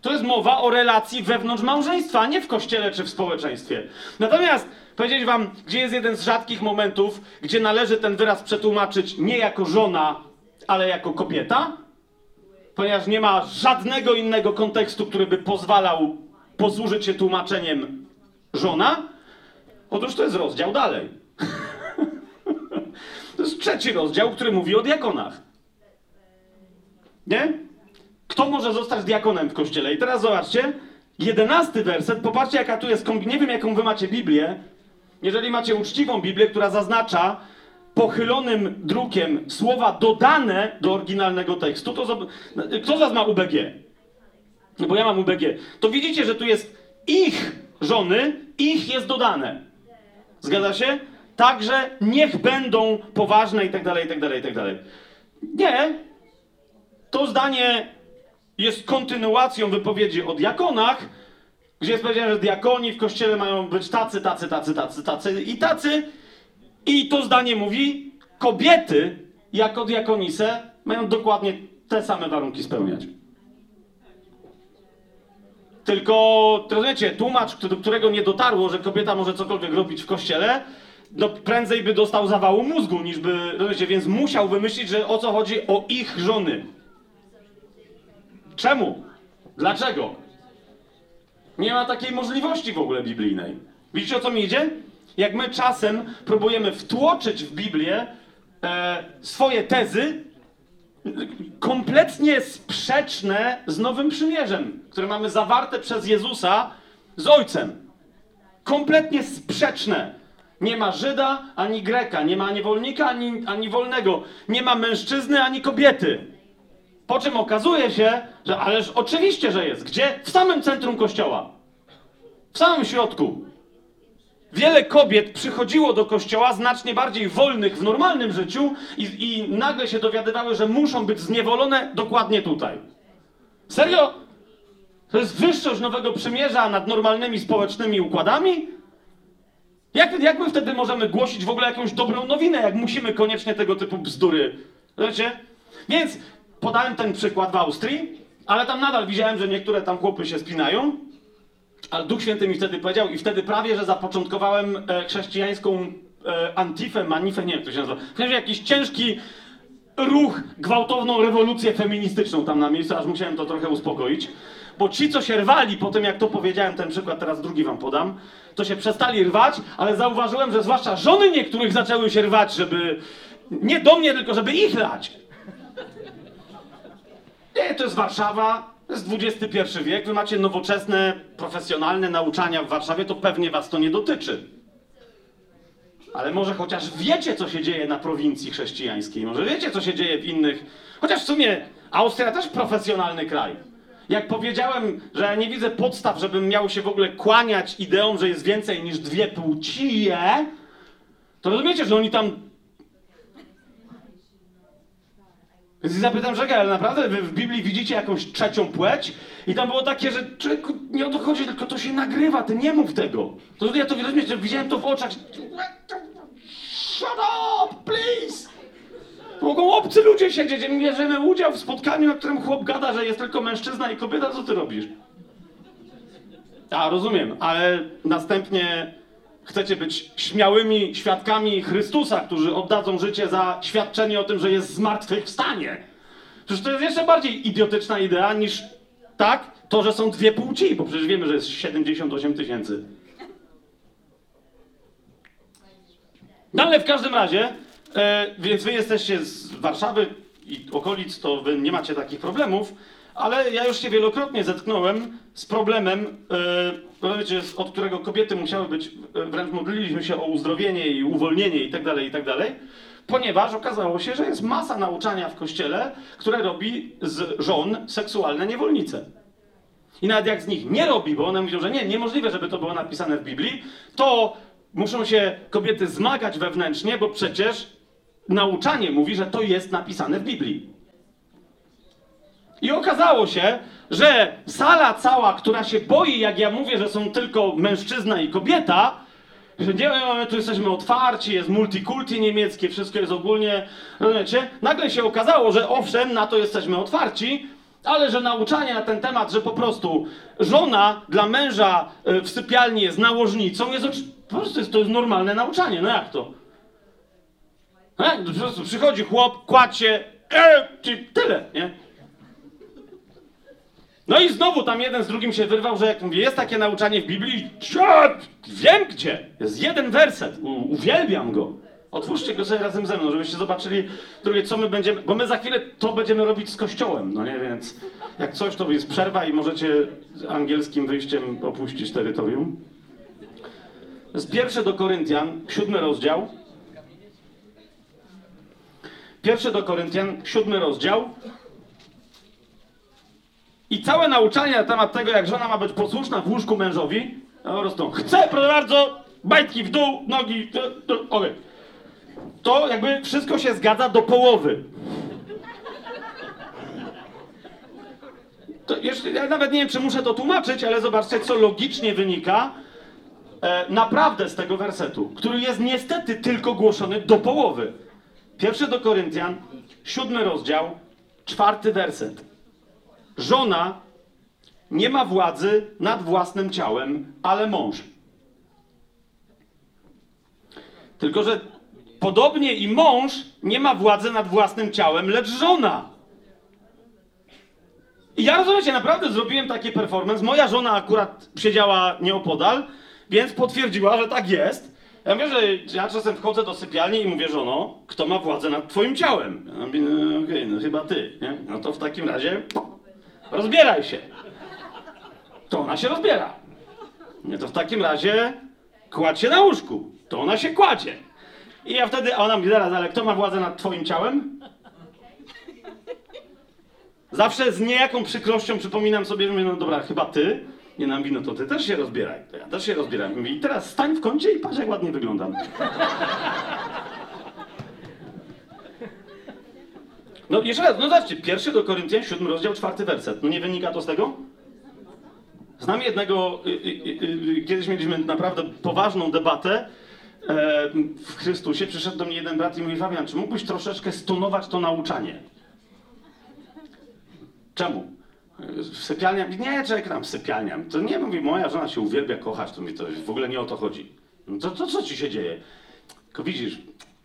A: To jest mowa o relacji wewnątrz małżeństwa, a nie w kościele czy w społeczeństwie. Natomiast powiedzieć wam, gdzie jest jeden z rzadkich momentów, gdzie należy ten wyraz przetłumaczyć nie jako żona, ale jako kobieta, ponieważ nie ma żadnego innego kontekstu, który by pozwalał posłużyć się tłumaczeniem żona. Otóż to jest rozdział dalej. [LAUGHS] to jest trzeci rozdział, który mówi o diakonach. Nie? Kto może zostać diakonem w kościele? I teraz zobaczcie, jedenasty werset, popatrzcie jaka tu jest, nie wiem jaką wy macie Biblię, jeżeli macie uczciwą Biblię, która zaznacza pochylonym drukiem słowa dodane do oryginalnego tekstu, to kto z was ma UBG? No bo ja mam UBG. To widzicie, że tu jest ich żony, ich jest dodane. Zgadza się? Także niech będą poważne i tak dalej, i tak dalej, i tak dalej. Nie, to zdanie jest kontynuacją wypowiedzi o diakonach, gdzie jest powiedziane, że diakoni w kościele mają być tacy, tacy, tacy, tacy, tacy i tacy. I to zdanie mówi, kobiety jako diakonise mają dokładnie te same warunki spełniać. Tylko, rozumiecie, tłumacz, do którego nie dotarło, że kobieta może cokolwiek robić w kościele, no prędzej by dostał zawału mózgu, niż by, rozumiecie, więc musiał wymyślić, że o co chodzi o ich żony. Czemu? Dlaczego? Nie ma takiej możliwości w ogóle biblijnej. Widzicie o co mi idzie? Jak my czasem próbujemy wtłoczyć w Biblię e, swoje tezy, kompletnie sprzeczne z Nowym Przymierzem, które mamy zawarte przez Jezusa z Ojcem. kompletnie sprzeczne. Nie ma Żyda ani Greka, nie ma niewolnika ani, ani wolnego, nie ma mężczyzny ani kobiety. Po czym okazuje się, że ależ oczywiście, że jest. Gdzie? W samym centrum kościoła. W samym środku. Wiele kobiet przychodziło do kościoła znacznie bardziej wolnych w normalnym życiu i, i nagle się dowiadywały, że muszą być zniewolone dokładnie tutaj. Serio? To jest wyższość nowego przymierza nad normalnymi społecznymi układami? Jak, jak my wtedy możemy głosić w ogóle jakąś dobrą nowinę, jak musimy koniecznie tego typu bzdury? Wiecie? Więc podałem ten przykład w Austrii, ale tam nadal widziałem, że niektóre tam chłopy się spinają. Ale Duch Święty mi wtedy powiedział i wtedy prawie, że zapoczątkowałem e, chrześcijańską e, antifę, manifę, nie wiem jak to się nazywa. W razie jakiś ciężki ruch, gwałtowną rewolucję feministyczną tam na miejscu, aż musiałem to trochę uspokoić. Bo ci, co się rwali po tym, jak to powiedziałem, ten przykład teraz drugi wam podam, to się przestali rwać, ale zauważyłem, że zwłaszcza żony niektórych zaczęły się rwać, żeby nie do mnie, tylko żeby ich lać. Nie, to jest Warszawa, to jest XXI wiek, wy macie nowoczesne, profesjonalne nauczania w Warszawie, to pewnie was to nie dotyczy. Ale może chociaż wiecie, co się dzieje na prowincji chrześcijańskiej, może wiecie, co się dzieje w innych. Chociaż w sumie Austria też profesjonalny kraj. Jak powiedziałem, że nie widzę podstaw, żebym miał się w ogóle kłaniać ideom, że jest więcej niż dwie płcie, to rozumiecie, że oni tam Więc zapytam, czekaj, ale naprawdę wy w Biblii widzicie jakąś trzecią płeć? I tam było takie, że człowieku, nie o to chodzi, tylko to się nagrywa, ty nie mów tego. To ja to rozumiesz, że widziałem to w oczach. Shut up, please! Mogą obcy ludzie siedzieć, my bierzemy udział w spotkaniu, na którym chłop gada, że jest tylko mężczyzna i kobieta, co ty robisz? A, rozumiem, ale następnie chcecie być śmiałymi świadkami Chrystusa, którzy oddadzą życie za świadczenie o tym, że jest zmartwychwstanie. Przecież to jest jeszcze bardziej idiotyczna idea niż tak, to, że są dwie płci, bo przecież wiemy, że jest 78 tysięcy. No ale w każdym razie, e, więc wy jesteście z Warszawy i okolic, to wy nie macie takich problemów, ale ja już się wielokrotnie zetknąłem z problemem, e, wiecie, od którego kobiety musiały być, wręcz modliliśmy się o uzdrowienie i uwolnienie i tak dalej, i tak dalej, ponieważ okazało się, że jest masa nauczania w kościele, które robi z żon seksualne niewolnice. I nawet jak z nich nie robi, bo one mówią, że nie, niemożliwe, żeby to było napisane w Biblii, to muszą się kobiety zmagać wewnętrznie, bo przecież nauczanie mówi, że to jest napisane w Biblii. I okazało się, że sala cała, która się boi, jak ja mówię, że są tylko mężczyzna i kobieta, że nie, my tu jesteśmy otwarci, jest multikulti niemieckie, wszystko jest ogólnie, rozumiecie? Nagle się okazało, że owszem, na to jesteśmy otwarci, ale że nauczanie na ten temat, że po prostu żona dla męża y, w sypialni jest nałożnicą, jest po prostu jest, to jest normalne nauczanie. No jak to? No jak? Po prostu przychodzi chłop, kładź się, e, tyle, nie? No i znowu tam jeden z drugim się wyrwał, że jak mówię, jest takie nauczanie w Biblii, wiem gdzie, jest jeden werset, U, uwielbiam go. Otwórzcie go sobie razem ze mną, żebyście zobaczyli, drugie, co my będziemy, bo my za chwilę to będziemy robić z kościołem, no nie, więc jak coś, to jest przerwa i możecie angielskim wyjściem opuścić terytorium. To jest pierwsze do Koryntian, siódmy rozdział. Pierwszy do Koryntian, siódmy rozdział. I całe nauczanie na temat tego, jak żona ma być posłuszna w łóżku mężowi, po prostu chcę, proszę bardzo, bajtki w dół, nogi, okej. To jakby wszystko się zgadza do połowy. To jeszcze, ja nawet nie wiem, czy muszę to tłumaczyć, ale zobaczcie, co logicznie wynika e, naprawdę z tego wersetu, który jest niestety tylko głoszony do połowy. Pierwszy do Koryntian, siódmy rozdział, czwarty werset. Żona nie ma władzy nad własnym ciałem, ale mąż. Tylko, że podobnie i mąż nie ma władzy nad własnym ciałem, lecz żona. I ja rozumiecie, naprawdę zrobiłem taki performance. Moja żona akurat siedziała nieopodal, więc potwierdziła, że tak jest. Ja mówię, że ja czasem wchodzę do sypialni i mówię, żono, kto ma władzę nad twoim ciałem? Ja mówię, no, okej, no chyba ty, nie? No to w takim razie rozbieraj się. To ona się rozbiera. Nie, to w takim razie kładź się na łóżku. To ona się kładzie. I ja wtedy, a ona mówi, zaraz, ale kto ma władzę nad twoim ciałem? Zawsze z niejaką przykrością przypominam sobie, że mówię, no dobra, chyba ty. Nie nam wino, to ty też się rozbieraj. To ja też się rozbieram. I teraz stań w kącie i patrz, jak ładnie wyglądam. No jeszcze raz, no zobaczcie, pierwszy do Koryntian, siódmy rozdział, czwarty werset. No nie wynika to z tego? Znam jednego, y, y, y, y, kiedyś mieliśmy naprawdę poważną debatę e, w Chrystusie. Przyszedł do mnie jeden brat i mówi, Fabian, czy mógłbyś troszeczkę stonować to nauczanie? Czemu? Sypialnia? Nie, czekam, sypialnia. To nie mówi, moja żona się uwielbia kochać, to mi to w ogóle nie o to chodzi. No to, to co ci się dzieje? Tylko widzisz,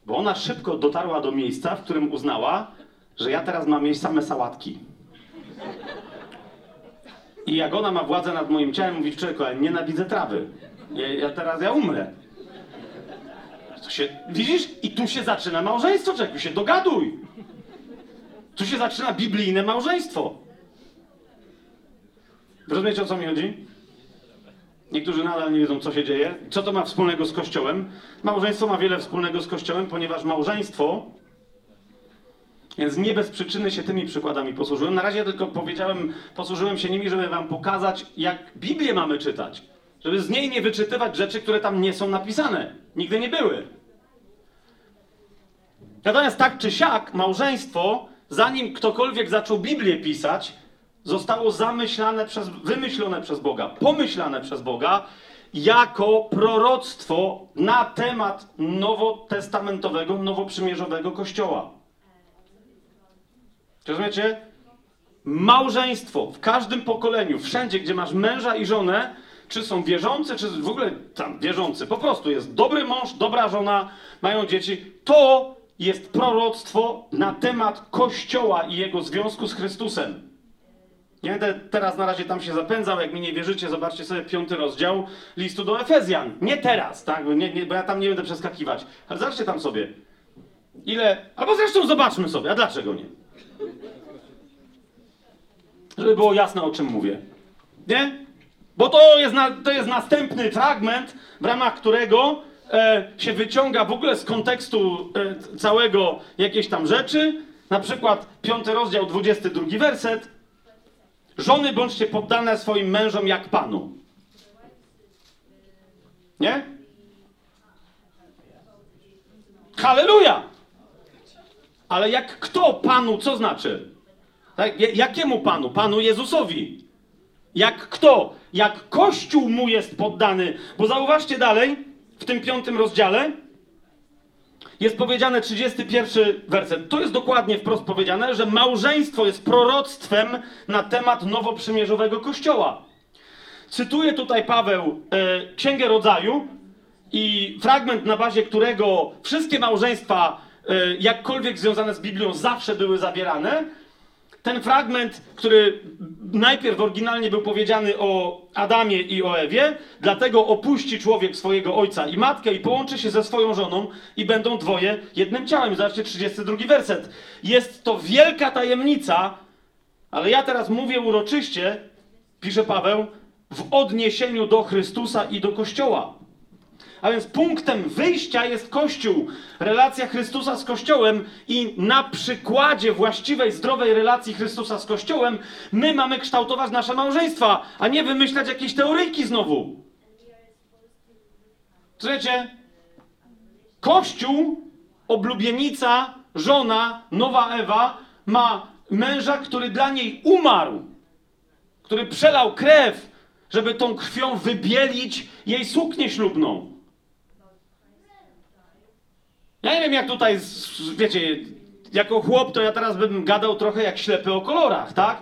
A: bo ona szybko dotarła do miejsca, w którym uznała, że ja teraz mam jeść same sałatki. I jak ona ma władzę nad moim ciałem, mówi człowieku, ale nienawidzę trawy. Ja, ja teraz ja umrę. To się, widzisz? I tu się zaczyna małżeństwo, człowieku, się dogaduj. Tu się zaczyna biblijne małżeństwo. Rozumiecie o co mi chodzi? Niektórzy nadal nie wiedzą, co się dzieje. Co to ma wspólnego z Kościołem? Małżeństwo ma wiele wspólnego z Kościołem, ponieważ małżeństwo, więc nie bez przyczyny się tymi przykładami posłużyłem. Na razie tylko powiedziałem, posłużyłem się nimi, żeby wam pokazać, jak Biblię mamy czytać. Żeby z niej nie wyczytywać rzeczy, które tam nie są napisane. Nigdy nie były. Natomiast tak czy siak, małżeństwo, zanim ktokolwiek zaczął Biblię pisać, zostało zamyślane przez, wymyślone przez Boga, pomyślane przez Boga jako proroctwo na temat nowotestamentowego, nowoprzymierzowego Kościoła. Rozumiecie? Małżeństwo w każdym pokoleniu, wszędzie, gdzie masz męża i żonę, czy są wierzący, czy w ogóle tam wierzący, po prostu jest dobry mąż, dobra żona, mają dzieci, to jest proroctwo na temat Kościoła i jego związku z Chrystusem. Nie będę teraz na razie tam się zapędzał, jak mi nie wierzycie, zobaczcie sobie piąty rozdział listu do Efezjan. Nie teraz, tak, nie, nie, bo ja tam nie będę przeskakiwać, ale zobaczcie tam sobie. Ile, albo zresztą zobaczmy sobie, a dlaczego nie? Żeby było jasne, o czym mówię. Nie? Bo to jest, na, to jest następny fragment, w ramach którego e, się wyciąga w ogóle z kontekstu e, całego jakieś tam rzeczy. Na przykład piąty rozdział, 22 werset. Żony bądźcie poddane swoim mężom jak Panu. Nie? Halleluja! Ale jak kto Panu, co znaczy? Tak? Ja- Jakiemu Panu? Panu Jezusowi. Jak kto? Jak Kościół mu jest poddany. Bo zauważcie dalej, w tym piątym rozdziale jest powiedziane 31 werset. To jest dokładnie wprost powiedziane, że małżeństwo jest proroctwem na temat nowoprzymierzowego Kościoła. Cytuję tutaj Paweł e, Księgę Rodzaju i fragment, na bazie którego wszystkie małżeństwa, jakkolwiek związane z Biblią, zawsze były zawierane. Ten fragment, który najpierw oryginalnie był powiedziany o Adamie i o Ewie, dlatego opuści człowiek swojego ojca i matkę i połączy się ze swoją żoną i będą dwoje jednym ciałem. Zobaczcie 32 werset. Jest to wielka tajemnica, ale ja teraz mówię uroczyście, pisze Paweł, w odniesieniu do Chrystusa i do Kościoła. A więc punktem wyjścia jest Kościół, relacja Chrystusa z Kościołem i na przykładzie właściwej, zdrowej relacji Chrystusa z Kościołem my mamy kształtować nasze małżeństwa, a nie wymyślać jakieś teoryjki znowu. Słuchajcie, Kościół, oblubienica, żona, nowa Ewa ma męża, który dla niej umarł, który przelał krew, żeby tą krwią wybielić jej suknię ślubną. Ja nie wiem, jak tutaj, wiecie, jako chłop, to ja teraz bym gadał trochę jak ślepy o kolorach, tak?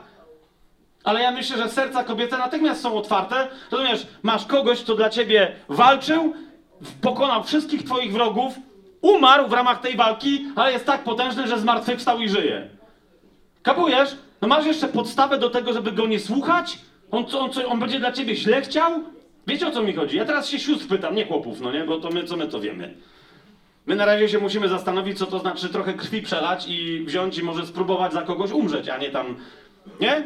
A: Ale ja myślę, że serca kobiece natychmiast są otwarte. Rozumiesz, masz kogoś, kto dla ciebie walczył, pokonał wszystkich twoich wrogów, umarł w ramach tej walki, ale jest tak potężny, że zmartwychwstał i żyje. Kapujesz? No masz jeszcze podstawę do tego, żeby go nie słuchać? On, on, on będzie dla ciebie źle chciał? Wiecie o co mi chodzi? Ja teraz się sióstr pytam, nie chłopów, no nie? Bo to my, co my to wiemy. My na razie się musimy zastanowić, co to znaczy trochę krwi przelać i wziąć i może spróbować za kogoś umrzeć, a nie tam. Nie?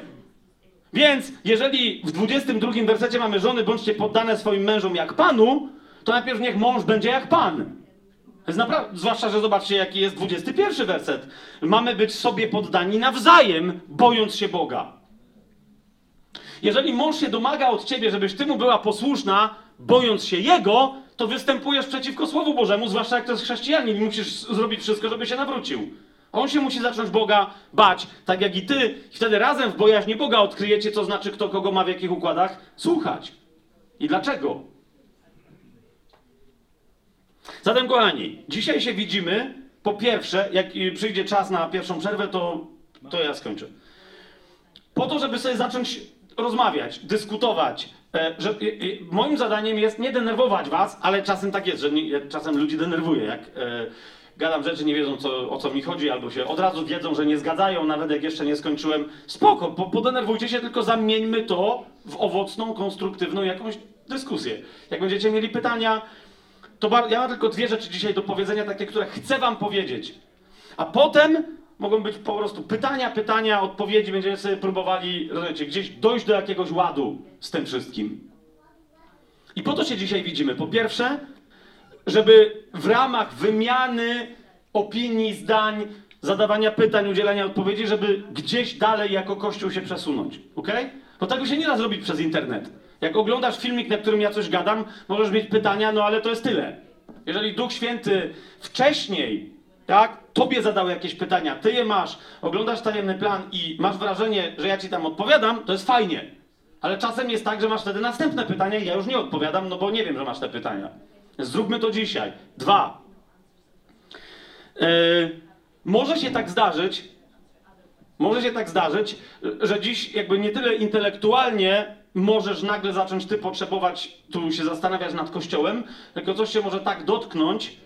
A: Więc jeżeli w 22 wersecie mamy żony, bądźcie poddane swoim mężom jak Panu, to najpierw niech mąż będzie jak Pan. Zwłaszcza, że zobaczcie, jaki jest 21 werset. Mamy być sobie poddani nawzajem, bojąc się Boga. Jeżeli mąż się domaga od ciebie, żebyś ty mu była posłuszna, bojąc się jego, to występujesz przeciwko Słowu Bożemu, zwłaszcza jak to jest chrześcijanin i musisz zrobić wszystko, żeby się nawrócił. A on się musi zacząć Boga bać, tak jak i ty. I wtedy razem w bojaźni Boga odkryjecie, co znaczy kto kogo ma w jakich układach słuchać. I dlaczego. Zatem, kochani, dzisiaj się widzimy. Po pierwsze, jak przyjdzie czas na pierwszą przerwę, to, to ja skończę. Po to, żeby sobie zacząć rozmawiać, dyskutować. E, że, y, y, moim zadaniem jest nie denerwować was, ale czasem tak jest, że nie, czasem ludzi denerwuję. Jak e, gadam rzeczy, nie wiedzą co, o co mi chodzi, albo się od razu wiedzą, że nie zgadzają, nawet jak jeszcze nie skończyłem. Spoko, po, podenerwujcie się, tylko zamieńmy to w owocną, konstruktywną jakąś dyskusję. Jak będziecie mieli pytania, to ja mam tylko dwie rzeczy dzisiaj do powiedzenia, takie, które chcę wam powiedzieć. A potem mogą być po prostu pytania, pytania, odpowiedzi. Będziemy sobie próbowali, rozumiecie, gdzieś dojść do jakiegoś ładu z tym wszystkim. I po to się dzisiaj widzimy. Po pierwsze, żeby w ramach wymiany opinii, zdań, zadawania pytań, udzielania odpowiedzi, żeby gdzieś dalej jako Kościół się przesunąć. ok? Bo tego się nie da zrobić przez internet. Jak oglądasz filmik, na którym ja coś gadam, możesz mieć pytania, no ale to jest tyle. Jeżeli Duch Święty wcześniej, tak, tobie zadał jakieś pytania, ty je masz, oglądasz tajemny plan i masz wrażenie, że ja ci tam odpowiadam, to jest fajnie. Ale czasem jest tak, że masz wtedy następne pytania i ja już nie odpowiadam, no bo nie wiem, że masz te pytania. Zróbmy to dzisiaj. Dwa. Yy, może się tak zdarzyć, może się tak zdarzyć, że dziś jakby nie tyle intelektualnie możesz nagle zacząć ty potrzebować tu się zastanawiać nad Kościołem, tylko coś się może tak dotknąć,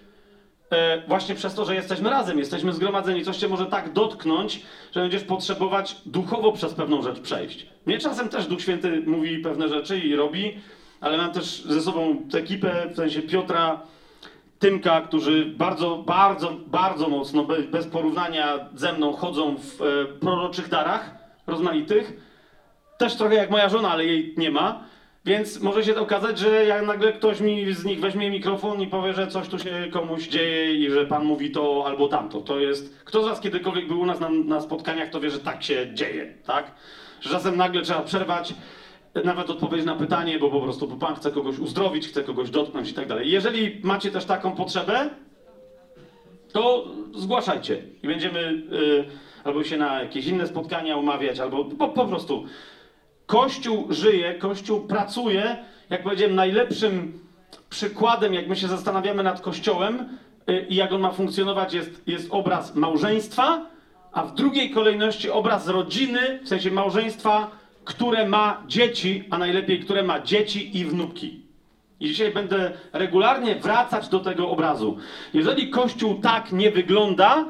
A: e, właśnie przez to, że jesteśmy razem, jesteśmy zgromadzeni, coś cię może tak dotknąć, że będziesz potrzebować duchowo przez pewną rzecz przejść. Mnie czasem też Duch Święty mówi pewne rzeczy i robi, ale mam też ze sobą ekipę, w sensie Piotra, Tymka, którzy bardzo, bardzo, bardzo mocno, be- bez porównania ze mną, chodzą w e, proroczych darach rozmaitych. Też trochę jak moja żona, ale jej nie ma. Więc może się okazać, że jak nagle ktoś mi z nich weźmie mikrofon i powie, że coś tu się komuś dzieje i że pan mówi to albo tamto. To jest. Kto z was kiedykolwiek był u nas na, na spotkaniach, to wie, że tak się dzieje, tak? Że czasem nagle trzeba przerwać, nawet odpowiedzieć na pytanie, bo po prostu pan chce kogoś uzdrowić, chce kogoś dotknąć i tak dalej. Jeżeli macie też taką potrzebę, to zgłaszajcie i będziemy y, albo się na jakieś inne spotkania umawiać, albo po, po prostu. Kościół żyje, Kościół pracuje. Jak powiedziałem, najlepszym przykładem, jak my się zastanawiamy nad Kościołem y, i jak on ma funkcjonować, jest, jest obraz małżeństwa, a w drugiej kolejności obraz rodziny, w sensie małżeństwa, które ma dzieci, a najlepiej, które ma dzieci i wnuki. I dzisiaj będę regularnie wracać do tego obrazu. Jeżeli Kościół tak nie wygląda,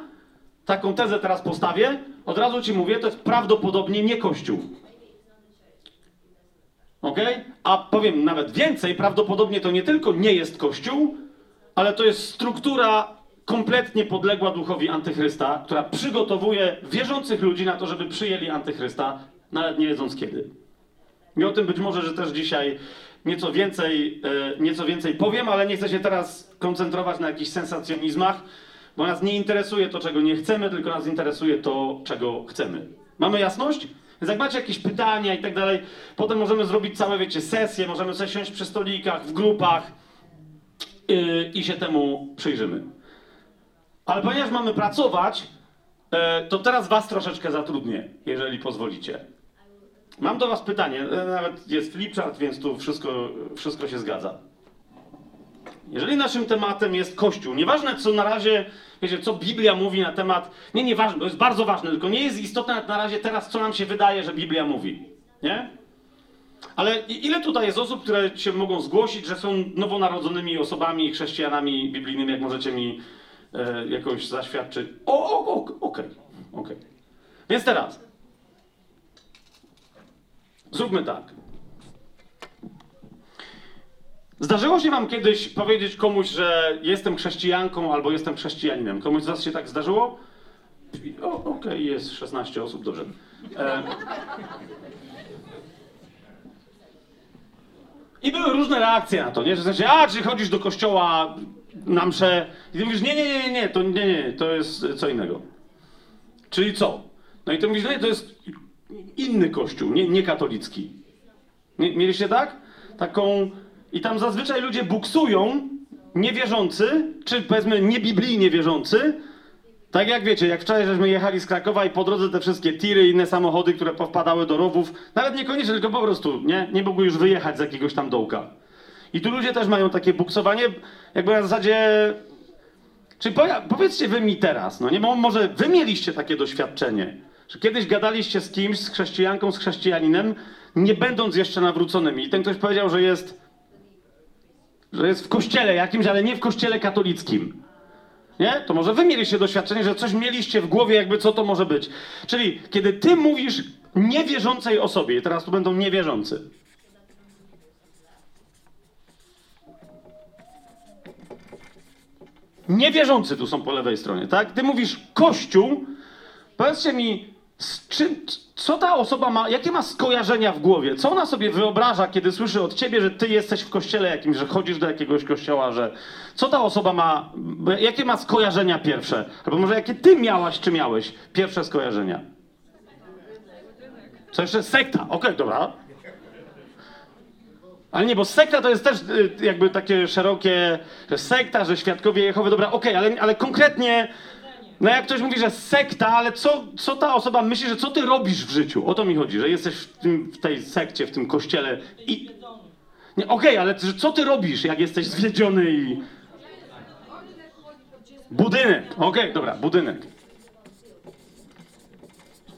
A: taką tezę teraz postawię, od razu ci mówię, to jest prawdopodobnie nie Kościół. Ok? A powiem nawet więcej, prawdopodobnie to nie tylko nie jest Kościół, ale to jest struktura kompletnie podległa duchowi antychrysta, która przygotowuje wierzących ludzi na to, żeby przyjęli antychrysta, nawet nie wiedząc kiedy. I o tym być może, że też dzisiaj nieco więcej, e, nieco więcej powiem, ale nie chcę się teraz koncentrować na jakichś sensacjonizmach, bo nas nie interesuje to, czego nie chcemy, tylko nas interesuje to, czego chcemy. Mamy jasność? Więc jak macie jakieś pytania i tak dalej, potem możemy zrobić całe, wiecie, sesje, możemy sobie siąść przy stolikach, w grupach yy, i się temu przyjrzymy. Ale ponieważ mamy pracować, e, to teraz was troszeczkę zatrudnię, jeżeli pozwolicie. Mam do was pytanie, e, nawet jest flipchart, więc tu wszystko, wszystko się zgadza. Jeżeli naszym tematem jest Kościół, nieważne co na razie, wiecie, co Biblia mówi na temat, nie, nieważne, to jest bardzo ważne, tylko nie jest istotne na razie teraz, co nam się wydaje, że Biblia mówi, nie? Ale ile tutaj jest osób, które się mogą zgłosić, że są nowonarodzonymi osobami, chrześcijanami biblijnymi, jak możecie mi e, jakoś zaświadczyć? O, o, o okej, okej. Więc teraz, zróbmy tak. Zdarzyło się wam kiedyś powiedzieć komuś, że jestem chrześcijanką albo jestem chrześcijaninem? Komuś z was się tak zdarzyło? Okej, jest 16 osób, dobrze. E, I były różne reakcje na to, nie? Że w sensie, a, czy chodzisz do kościoła na mszę? I ty mówisz, nie, nie, nie, nie, to nie, nie, to jest co innego. Czyli co? No i ty mówisz, nie, to jest inny kościół, nie, nie katolicki. Nie, mieliście tak? Taką... I tam zazwyczaj ludzie buksują, niewierzący, czy powiedzmy niebiblijnie wierzący, tak jak wiecie, jak wczoraj żeśmy jechali z Krakowa i po drodze te wszystkie tiry i inne samochody, które powpadały do rowów, nawet niekoniecznie, tylko po prostu, nie? Nie mogły już wyjechać z jakiegoś tam dołka. I tu ludzie też mają takie buksowanie, jakby na zasadzie... Czy poja- powiedzcie wy mi teraz, no nie, Mo- może wy mieliście takie doświadczenie, że kiedyś gadaliście z kimś, z chrześcijanką, z chrześcijaninem, nie będąc jeszcze nawróconymi. I ten ktoś powiedział, że jest, że jest w kościele jakimś, ale nie w kościele katolickim. Nie? To może wy mieliście doświadczenie, że coś mieliście w głowie, jakby co to może być. Czyli kiedy ty mówisz niewierzącej osobie, i teraz tu będą niewierzący. Niewierzący tu są po lewej stronie, tak? Ty mówisz Kościół, powiedzcie mi, z czym, co ta osoba ma, jakie ma skojarzenia w głowie? Co ona sobie wyobraża, kiedy słyszy od ciebie, że ty jesteś w kościele jakimś, że chodzisz do jakiegoś kościoła, że... Co ta osoba ma, jakie ma skojarzenia pierwsze? Albo może jakie ty miałaś, czy miałeś pierwsze skojarzenia? Co jeszcze? Sekta. Okej, dobra. Ale nie, bo sekta to jest też y, jakby takie szerokie, że sekta, że świadkowie Jehowy, dobra, okej, ale, ale konkretnie, no jak ktoś mówi, że sekta, ale co, co ta osoba myśli, że co ty robisz w życiu? O to mi chodzi, że jesteś w, tym, w tej sekcie, w tym kościele i... Nie, okej, ale że co ty robisz, jak jesteś zwiedziony i... Budynek, okej, dobra, budynek.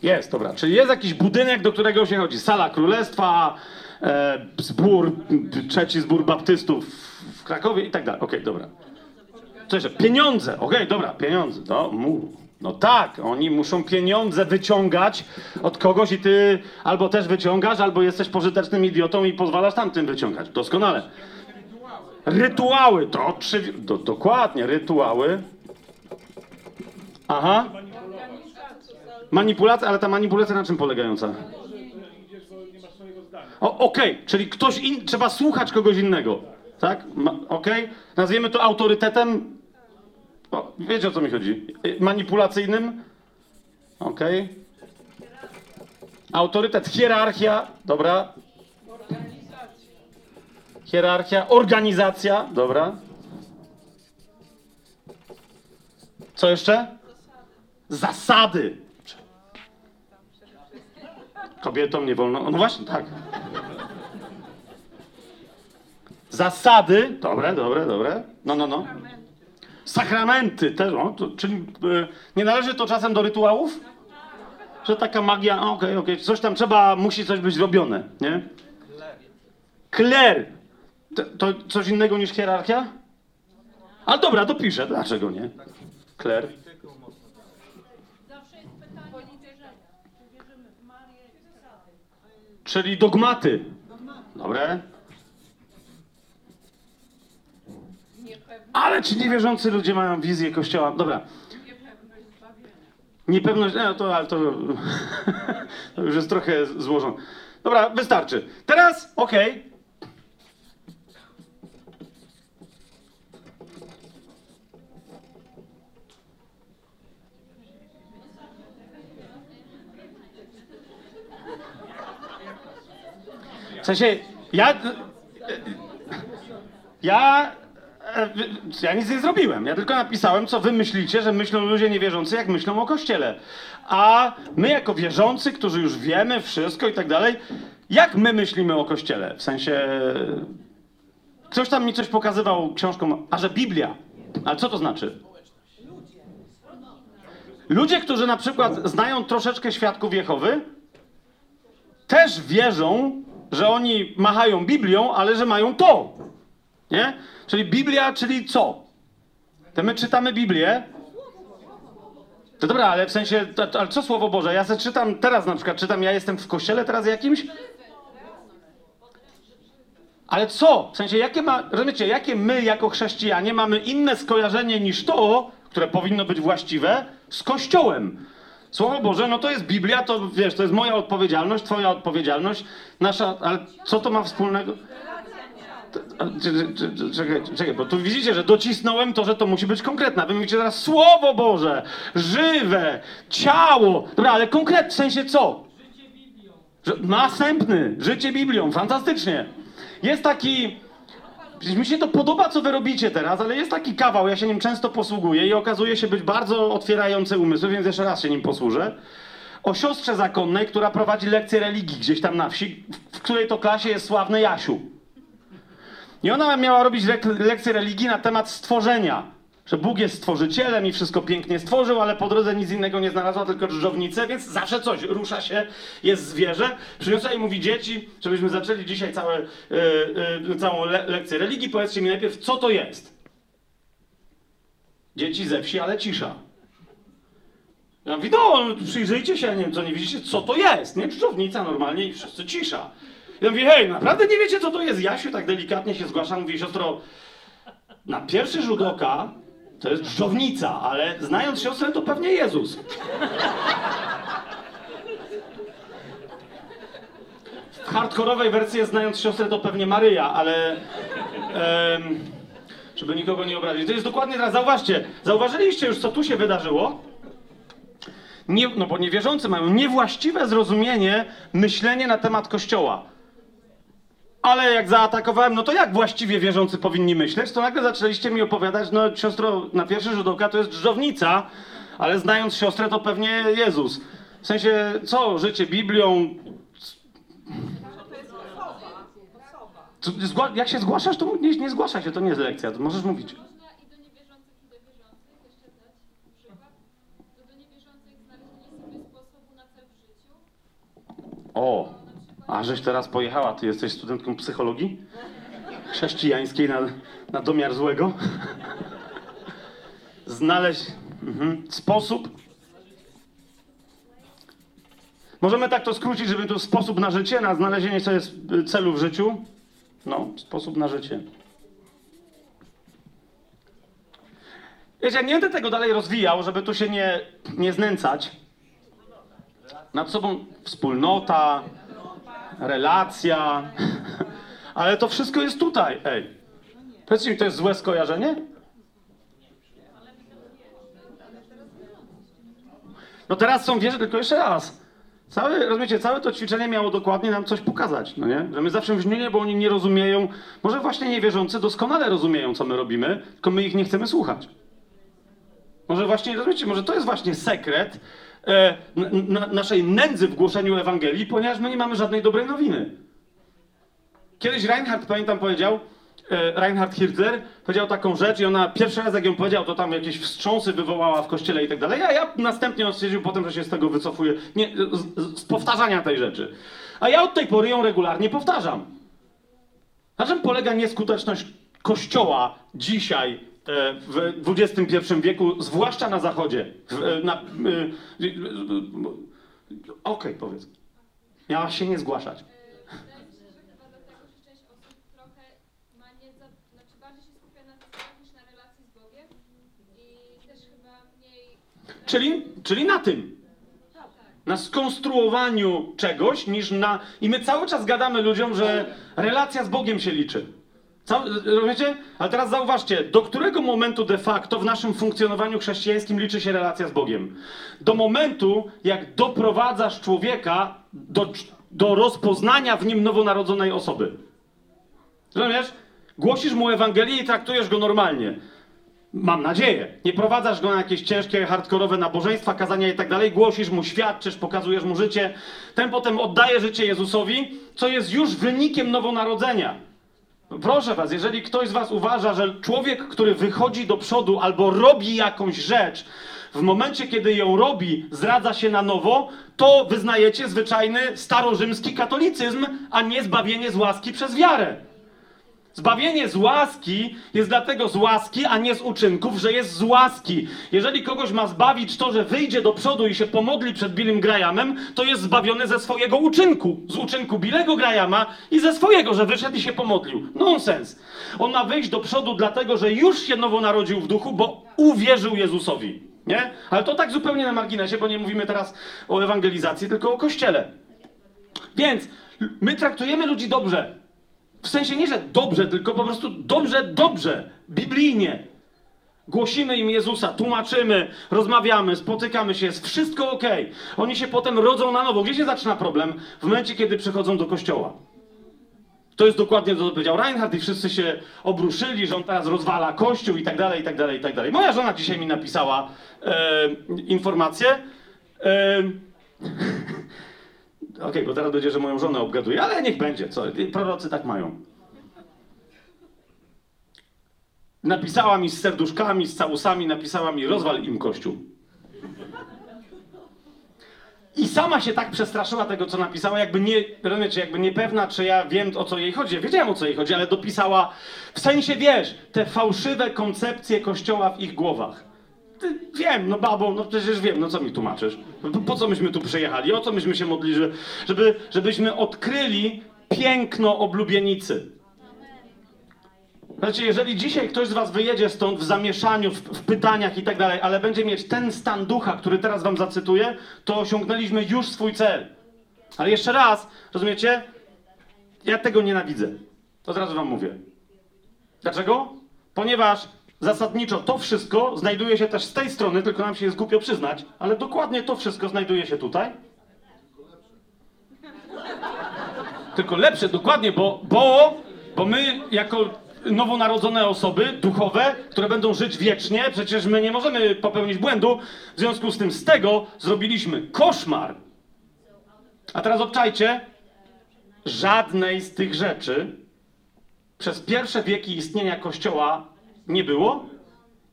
A: Jest, dobra. Czyli jest jakiś budynek, do którego się chodzi. Sala Królestwa, e, zbór, trzeci zbór baptystów w Krakowie i tak dalej. Okej, dobra. Jeszcze? Pieniądze. Okej, dobra, pieniądze. No, no tak, oni muszą pieniądze wyciągać od kogoś i ty albo też wyciągasz, albo jesteś pożytecznym idiotą i pozwalasz tamtym wyciągać. Doskonale. Rytuały, to oczywiście, do, dokładnie, rytuały. Aha. Manipulacja, ale ta manipulacja na czym polegająca? Okej, czyli ktoś in, trzeba słuchać kogoś innego, tak? Okej, nazwiemy to autorytetem, o, wiecie o co mi chodzi, manipulacyjnym, okej. Autorytet, hierarchia, dobra. Hierarchia, organizacja, dobra. Co jeszcze? Zasady. Kobietom nie wolno. No właśnie, tak. Zasady. Dobre, dobre, dobre. No, no, no. Sakramenty też, no, to, czyli e, nie należy to czasem do rytuałów? Że taka magia, a, okej, okej, coś tam trzeba, musi coś być zrobione, nie? Kler. To, to coś innego niż hierarchia? Ale dobra, to piszę, dlaczego nie? Kler.
B: Zawsze jest pytanie. Czy wierzymy w i?
A: Czyli dogmaty. Dobre. Ale ci niewierzący ludzie mają wizję kościoła. Dobra.
B: niepewność
A: no to, ale to, [LAUGHS] to już jest trochę złożone. Dobra, wystarczy. Teraz, okej. W sensie, ja... Ja... e, Ja nic nie zrobiłem. Ja tylko napisałem, co wy myślicie, że myślą ludzie niewierzący, jak myślą o Kościele. A my, jako wierzący, którzy już wiemy wszystko i tak dalej, jak my myślimy o Kościele? W sensie... Ktoś tam mi coś pokazywał książką, a że Biblia. Ale co to znaczy? Ludzie, którzy na przykład znają troszeczkę świadków Jehowy, też wierzą, że oni machają Biblią, ale że mają to. Nie? Czyli Biblia, czyli co? To my czytamy Biblię. To dobra, ale w sensie, ale co Słowo Boże? Ja se czytam teraz na przykład, czytam, ja jestem w kościele teraz jakimś? Ale co? W sensie, jakie ma, rozumiecie, jakie my jako chrześcijanie mamy inne skojarzenie niż to, które powinno być właściwe, z Kościołem? Słowo Boże, no to jest Biblia, to wiesz, to jest moja odpowiedzialność, twoja odpowiedzialność, nasza, ale co to ma wspólnego? A, czy- czy- czy- Czekaj, czekaj, bo tu widzicie, że docisnąłem to, że to musi być konkretne. Wy mówicie teraz Słowo Boże, żywe, ciało. Dobra, ale konkret, w sensie co? Że, następny, życie Biblią, fantastycznie. Jest taki, przecież mi się to podoba, co wy robicie teraz, ale jest taki kawał, ja się nim często posługuję i okazuje się być bardzo otwierający umysły, więc jeszcze raz się nim posłużę. O siostrze zakonnej, która prowadzi lekcję religii gdzieś tam na wsi, w której to klasie jest sławny Jasiu. I ona miała robić lek- lekcję religii na temat stworzenia. Że Bóg jest stworzycielem i wszystko pięknie stworzył, ale po drodze nic innego nie znalazła, tylko drżownicę, więc zawsze coś, rusza się, jest zwierzę. Przyniosła i mówi dzieci, żebyśmy zaczęli dzisiaj całe, y, y, całą le- lekcję religii. Powiedzcie mi najpierw, co to jest? Dzieci ze wsi, ale cisza. Ja mówię, no, przyjrzyjcie się, nie wiem, co nie widzicie, co to jest, nie? Dżdżownica normalnie i wszyscy cisza. Ja mówię, hej, naprawdę nie wiecie, co to jest? Jasiu tak delikatnie się zgłasza, mówi, siostro, na pierwszy rzut oka to jest dżdżownica, ale znając siostrę, to pewnie Jezus. W hardkorowej wersji jest znając siostrę, to pewnie Maryja, ale... em, żeby nikogo nie obrazić. To jest dokładnie teraz, zauważcie, zauważyliście już, co tu się wydarzyło? Nie, no bo niewierzący mają niewłaściwe zrozumienie, myślenie na temat Kościoła. Ale jak zaatakowałem, no to jak właściwie wierzący powinni myśleć, to nagle zaczęliście mi opowiadać, no siostro, na pierwszy rzut oka to jest drżownica, ale znając siostrę to pewnie Jezus. W sensie, co, życie Biblią... Co, zgła- jak się zgłaszasz, to nie, nie zgłasza się, to nie jest lekcja, to możesz mówić.
C: Można i do niewierzących, i do wierzących jeszcze dać przykład. To do niewierzących znalezienie sobie sposobu na cel w życiu.
A: O, a żeś teraz pojechała, ty jesteś studentką psychologii? Chrześcijańskiej na, na domiar złego? Znaleźć mhm, sposób. Możemy tak to skrócić, żeby to sposób na życie, na znalezienie sobie celu w życiu. No, sposób na życie. Wiecie, ja nie będę tego dalej rozwijał, żeby tu się nie, nie znęcać. Nad sobą wspólnota, relacja. Ale to wszystko jest tutaj. Ej. Powiedzcie mi, to jest złe skojarzenie? No teraz są wieże, tylko jeszcze raz. Całe, rozumiecie, całe to ćwiczenie miało dokładnie nam coś pokazać, no nie? Że my zawsze w nie, bo oni nie rozumieją, może właśnie niewierzący doskonale rozumieją, co my robimy, tylko my ich nie chcemy słuchać. Może właśnie, rozumiecie, może to jest właśnie sekret e, naszej nędzy w głoszeniu Ewangelii, ponieważ my nie mamy żadnej dobrej nowiny. Kiedyś Reinhard, pamiętam, powiedział, e, Reinhard Hirtler powiedział taką rzecz i ona pierwszy raz jak ją powiedział, to tam jakieś wstrząsy wywołała w kościele i tak dalej, a ja następnie on stwierdził potem, że się z tego wycofuje, nie, z, z- powtarzania tej rzeczy. A ja od tej pory ją regularnie powtarzam. Na czym polega nieskuteczność Kościoła dzisiaj w XXI wieku, zwłaszcza na Zachodzie? E, na, e, e, e, Okej, powiedz. Miałaś się nie zgłaszać.
C: e, znaczy.
A: Czyli, czyli na tym. Na skonstruowaniu czegoś, niż na. I my cały czas gadamy ludziom, że relacja z Bogiem się liczy. Rozumiecie? Ale teraz zauważcie, do którego momentu de facto w naszym funkcjonowaniu chrześcijańskim liczy się relacja z Bogiem? Do momentu, jak doprowadzasz człowieka do, do rozpoznania w nim nowonarodzonej osoby. Rozumiesz? Głosisz mu Ewangelię i traktujesz go normalnie. Mam nadzieję. Nie prowadzasz go na jakieś ciężkie, hardkorowe nabożeństwa, kazania i tak dalej. Głosisz mu, świadczysz, pokazujesz mu życie. Ten potem oddaje życie Jezusowi, co jest już wynikiem nowonarodzenia. Proszę was, jeżeli ktoś z was uważa, że człowiek, który wychodzi do przodu albo robi jakąś rzecz, w momencie, kiedy ją robi, zdradza się na nowo, to wyznajecie zwyczajny starorzymski katolicyzm, a nie zbawienie z łaski przez wiarę. Zbawienie z łaski jest dlatego z łaski, a nie z uczynków, że jest z łaski. Jeżeli kogoś ma zbawić to, że wyjdzie do przodu i się pomodli przed Billym Grahamem, to jest zbawiony ze swojego uczynku. Z uczynku Billego Grahama i ze swojego, że wyszedł i się pomodlił. Nonsens. On ma wyjść do przodu dlatego, że już się nowo narodził w duchu, bo uwierzył Jezusowi. Nie? Ale to tak zupełnie na marginesie, bo nie mówimy teraz o ewangelizacji, tylko o kościele. Więc my traktujemy ludzi dobrze. W sensie nie, że dobrze, tylko po prostu dobrze, dobrze, biblijnie. Głosimy im Jezusa, tłumaczymy, rozmawiamy, spotykamy się, jest wszystko ok. Oni się potem rodzą na nowo. Gdzie się zaczyna problem? W momencie, kiedy przychodzą do kościoła. To jest dokładnie to, co powiedział Reinhardt i wszyscy się obruszyli, że on teraz rozwala kościół i tak dalej, i tak dalej, i tak dalej. Moja żona dzisiaj mi napisała e, informację. E, Okej, bo teraz będzie, że moją żonę obgaduję, ale niech będzie, co? Prorocy tak mają. Napisała mi z serduszkami, z całusami, napisała mi rozwal im kościół. I sama się tak przestraszyła tego, co napisała, jakby nie, rozumiecie, jakby niepewna, czy ja wiem, o co jej chodzi. Ja wiedziałem, o co jej chodzi, ale dopisała, w sensie, wiesz, te fałszywe koncepcje Kościoła w ich głowach. Wiem, no babo, no przecież wiem, no co mi tłumaczysz? Po, po co myśmy tu przyjechali? O co myśmy się modlili? Żeby, żeby, żebyśmy odkryli piękno oblubienicy. Znaczy, jeżeli dzisiaj ktoś z was wyjedzie stąd w zamieszaniu, w, w pytaniach i tak dalej, ale będzie mieć ten stan ducha, który teraz wam zacytuję, to osiągnęliśmy już swój cel. Ale jeszcze raz, rozumiecie? Ja tego nienawidzę. To od razu wam mówię. Dlaczego? Ponieważ zasadniczo to wszystko znajduje się też z tej strony, tylko nam się jest głupio przyznać, ale dokładnie to wszystko znajduje się tutaj. Tylko lepsze, dokładnie, bo, bo, bo my jako nowonarodzone osoby duchowe, które będą żyć wiecznie, przecież my nie możemy popełnić błędu, w związku z tym z tego zrobiliśmy koszmar. A teraz obczajcie, żadnej z tych rzeczy przez pierwsze wieki istnienia Kościoła nie było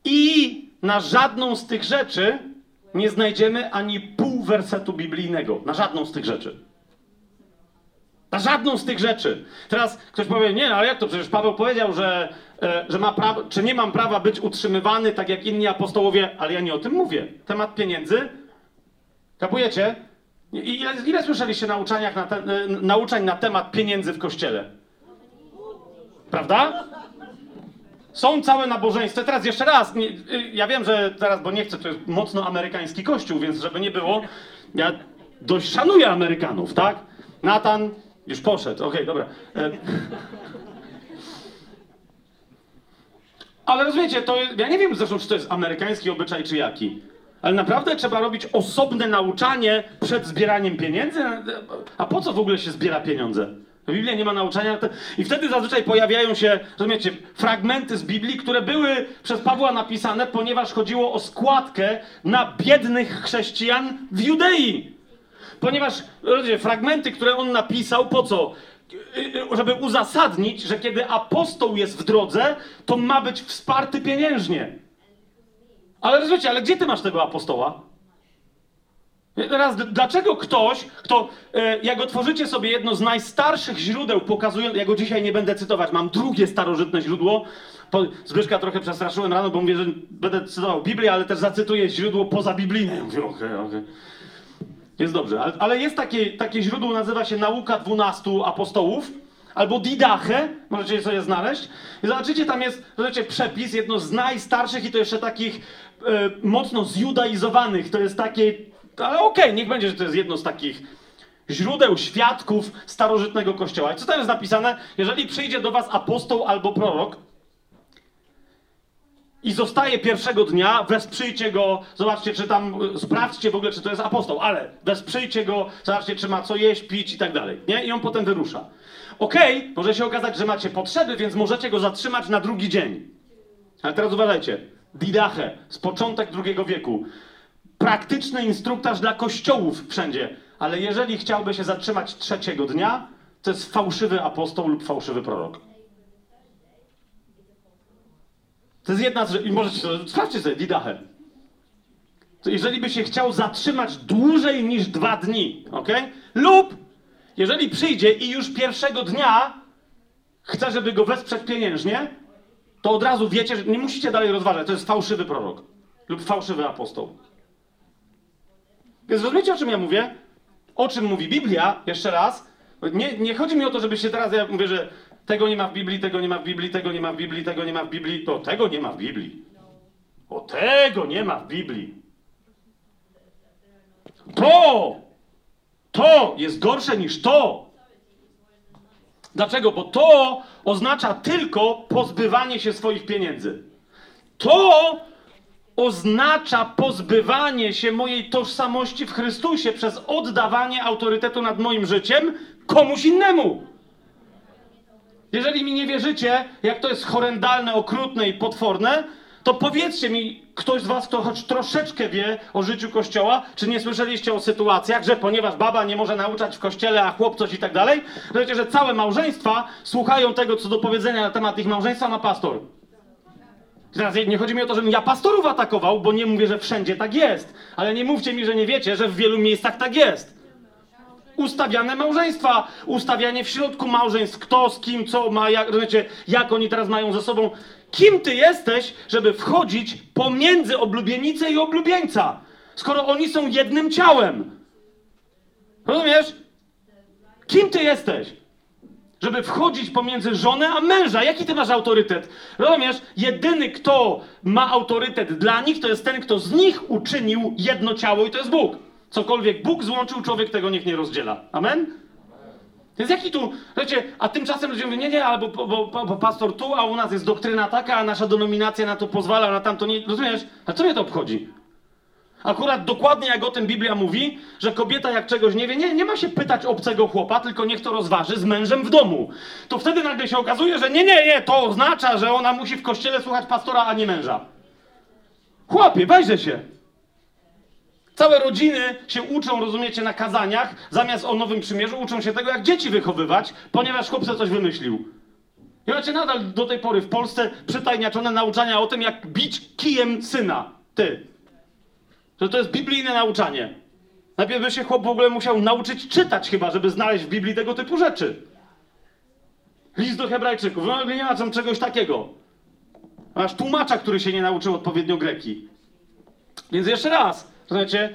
A: i na żadną z tych rzeczy nie znajdziemy ani pół wersetu biblijnego. Na żadną z tych rzeczy. Na żadną z tych rzeczy. Teraz ktoś powie, nie, no ale jak to? Przecież Paweł powiedział, że, e, że ma prawo, czy nie mam prawa być utrzymywany tak jak inni apostołowie, ale ja nie o tym mówię. Temat pieniędzy. Kapujecie? Ile, ile słyszeliście nauczaniach na te, e, nauczań na temat pieniędzy w kościele? Prawda? Są całe nabożeństwa. Teraz jeszcze raz, nie, y, ja wiem, że teraz, bo nie chcę, to jest mocno amerykański kościół, więc żeby nie było, ja dość szanuję Amerykanów, tak? Natan już poszedł, okej, dobra. E, Ale rozumiecie, to ja nie wiem zresztą, czy to jest amerykański obyczaj, czy jaki. Ale naprawdę trzeba robić osobne nauczanie przed zbieraniem pieniędzy? A po co w ogóle się zbiera pieniądze? W Biblii nie ma nauczania. I wtedy zazwyczaj pojawiają się, rozumiecie, fragmenty z Biblii, które były przez Pawła napisane, ponieważ chodziło o składkę na biednych chrześcijan w Judei. Ponieważ, rozumiecie, fragmenty, które on napisał, po co? Y, y, Żeby uzasadnić, że kiedy apostoł jest w drodze, to ma być wsparty pieniężnie. Ale rozumiecie, ale gdzie ty masz tego apostoła? Teraz, dlaczego ktoś, kto, e, jak otworzycie sobie jedno z najstarszych źródeł pokazując, ja go dzisiaj nie będę cytować, mam drugie starożytne źródło, Zbyszka trochę przestraszyłem rano, bo mówię, że będę cytował Biblię, ale też zacytuję źródło pozabiblijne. Ja mówię, okej, okej. Jest dobrze, ale, ale jest takie, takie źródło, nazywa się Nauka dwunastu apostołów, albo Didache, możecie sobie znaleźć. I zobaczycie, tam jest, zobaczycie, przepis, jedno z najstarszych i to jeszcze takich e, mocno zjudaizowanych. To jest takie, ale okej, niech będzie, że to jest jedno z takich źródeł, świadków starożytnego kościoła. I co tam jest napisane? Jeżeli przyjdzie do was apostoł albo prorok, i zostaje pierwszego dnia, wesprzyjcie go, zobaczcie, czy tam, sprawdźcie w ogóle, czy to jest apostoł, ale wesprzyjcie go, zobaczcie, czy ma co jeść, pić i tak dalej, nie? I on potem wyrusza. Okej, może się okazać, że macie potrzeby, więc możecie go zatrzymać na drugi dzień. Ale teraz uważajcie. Didache, z początek II wieku. Praktyczny instruktaż dla kościołów wszędzie. Ale jeżeli chciałby się zatrzymać trzeciego dnia, to jest fałszywy apostoł lub fałszywy prorok. To jest jedna z rzeczy. I możecie sprawdźcie sobie, Didache. To jeżeli by się chciał zatrzymać dłużej niż dwa dni, ok? Lub jeżeli przyjdzie i już pierwszego dnia chce, żeby go wesprzeć pieniężnie, to od razu wiecie, że nie musicie dalej rozważać. To jest fałszywy prorok lub fałszywy apostoł. Więc rozumiecie, o czym ja mówię? O czym mówi Biblia? Jeszcze raz. Nie, nie chodzi mi o to, żebyście teraz, ja mówię, że tego nie ma w Biblii, tego nie ma w Biblii, tego nie ma w Biblii, tego nie ma w Biblii. To tego nie ma w Biblii. O tego nie ma w Biblii. To! To jest gorsze niż to. Dlaczego? Bo to oznacza tylko pozbywanie się swoich pieniędzy. To oznacza pozbywanie się mojej tożsamości w Chrystusie przez oddawanie autorytetu nad moim życiem komuś innemu. Jeżeli mi nie wierzycie, jak to jest horrendalne, okrutne i potworne, to powiedzcie mi, ktoś z was, kto choć troszeczkę wie o życiu Kościoła, czy nie słyszeliście o sytuacjach, że ponieważ baba nie może nauczać w Kościele, a chłop coś i tak dalej, że całe małżeństwa słuchają tego, co do powiedzenia na temat ich małżeństwa ma pastor. Teraz nie chodzi mi o to, żebym ja pastorów atakował, bo nie mówię, że wszędzie tak jest. Ale nie mówcie mi, że nie wiecie, że w wielu miejscach tak jest. Ustawiane małżeństwa, ustawianie w środku małżeństw, kto z kim, co ma, jak, rozumiecie, jak oni teraz mają ze sobą. Kim ty jesteś, żeby wchodzić pomiędzy oblubienicę i oblubieńca, skoro oni są jednym ciałem? Rozumiesz? Kim ty jesteś? Żeby wchodzić pomiędzy żonę a męża. Jaki ty masz autorytet? Rozumiesz? Jedyny, kto ma autorytet dla nich, to jest ten, kto z nich uczynił jedno ciało i to jest Bóg. Cokolwiek Bóg złączył, człowiek tego niech nie rozdziela. Amen? Więc jaki tu, wiecie, a tymczasem ludzie mówią, nie, nie, albo bo, bo, bo, pastor tu, a u nas jest doktryna taka, a nasza denominacja na to pozwala, na tamto nie, rozumiesz? A co mnie to obchodzi? Akurat dokładnie jak o tym Biblia mówi, że kobieta jak czegoś nie wie, nie, nie ma się pytać obcego chłopa, tylko niech to rozważy z mężem w domu. To wtedy nagle się okazuje, że nie, nie, nie, to oznacza, że ona musi w kościele słuchać pastora, a nie męża. Chłopie, weźże się. Całe rodziny się uczą, rozumiecie, na kazaniach, zamiast o Nowym Przymierzu, uczą się tego, jak dzieci wychowywać, ponieważ chłop sobie coś wymyślił. I macie nadal do tej pory w Polsce przytajniaczone nauczania o tym, jak bić kijem syna. Ty. To to jest biblijne nauczanie. Najpierw by się chłop w ogóle musiał nauczyć czytać chyba, żeby znaleźć w Biblii tego typu rzeczy. List do hebrajczyków. No nie ma tam czegoś takiego. Masz tłumacza, który się nie nauczył odpowiednio greki. Więc jeszcze raz, rozumiecie?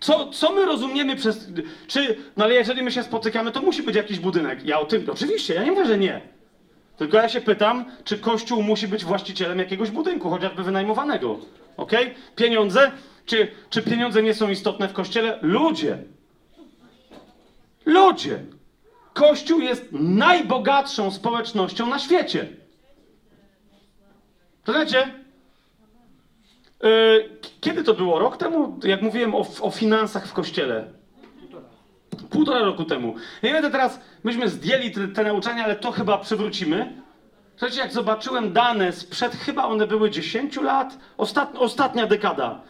A: Co, co my rozumiemy przez... Czy, no ale jeżeli my się spotykamy, to musi być jakiś budynek. Ja o tym, oczywiście, ja nie mówię, że nie. Tylko ja się pytam, czy Kościół musi być właścicielem jakiegoś budynku, chociażby wynajmowanego. Ok? Pieniądze? Czy, czy pieniądze nie są istotne w Kościele? Ludzie. Ludzie. Kościół jest najbogatszą społecznością na świecie. To znacie? Yy, kiedy to było? Rok temu? Jak mówiłem o, o finansach w Kościele. Półtora roku temu. Nie będę teraz, myśmy zdjęli te, te nauczania, ale to chyba przywrócimy. Słuchajcie, jak zobaczyłem dane sprzed, chyba one były 10 lat, ostat, ostatnia dekada.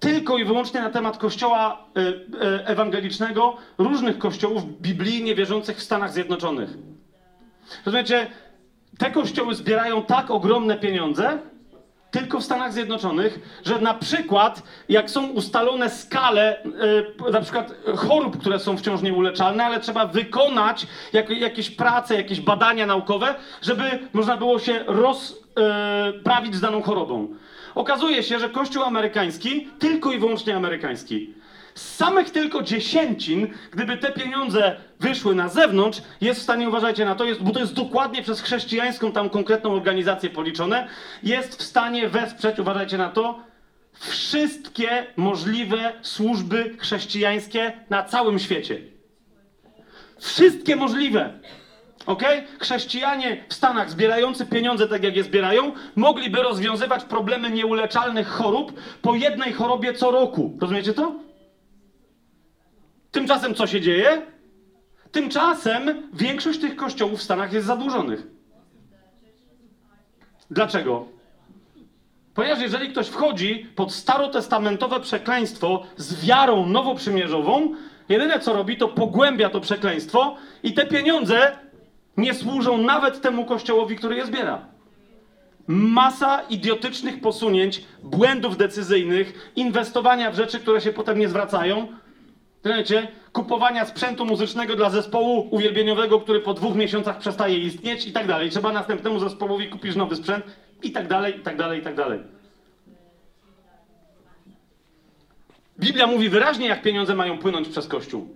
A: Tylko i wyłącznie na temat kościoła e, e, ewangelicznego, różnych kościołów biblijnie wierzących w Stanach Zjednoczonych. Rozumiecie, te kościoły zbierają tak ogromne pieniądze, tylko w Stanach Zjednoczonych, że na przykład, jak są ustalone skale, e, na przykład chorób, które są wciąż nieuleczalne, ale trzeba wykonać jak, jakieś prace, jakieś badania naukowe, żeby można było się rozprawić z daną chorobą. Okazuje się, że Kościół amerykański, tylko i wyłącznie amerykański, z samych tylko dziesięcin, gdyby te pieniądze wyszły na zewnątrz, jest w stanie, uważajcie na to, jest, bo to jest dokładnie przez chrześcijańską tam konkretną organizację policzone, jest w stanie wesprzeć, uważajcie na to, wszystkie możliwe służby chrześcijańskie na całym świecie. Wszystkie możliwe. Ok? Chrześcijanie w Stanach zbierający pieniądze tak jak je zbierają, mogliby rozwiązywać problemy nieuleczalnych chorób po jednej chorobie co roku. Rozumiecie to? Tymczasem co się dzieje? Tymczasem większość tych kościołów w Stanach jest zadłużonych. Dlaczego? Ponieważ jeżeli ktoś wchodzi pod starotestamentowe przekleństwo z wiarą nowoprzymierzową, jedyne co robi, to pogłębia to przekleństwo i te pieniądze nie służą nawet temu kościołowi, który je zbiera. Masa idiotycznych posunięć, błędów decyzyjnych, inwestowania w rzeczy, które się potem nie zwracają. Wiecie, kupowania sprzętu muzycznego dla zespołu uwielbieniowego, który po dwóch miesiącach przestaje istnieć i tak dalej. Trzeba następnemu zespołowi kupić nowy sprzęt i tak dalej, i tak dalej, i tak dalej. Biblia mówi wyraźnie, jak pieniądze mają płynąć przez Kościół.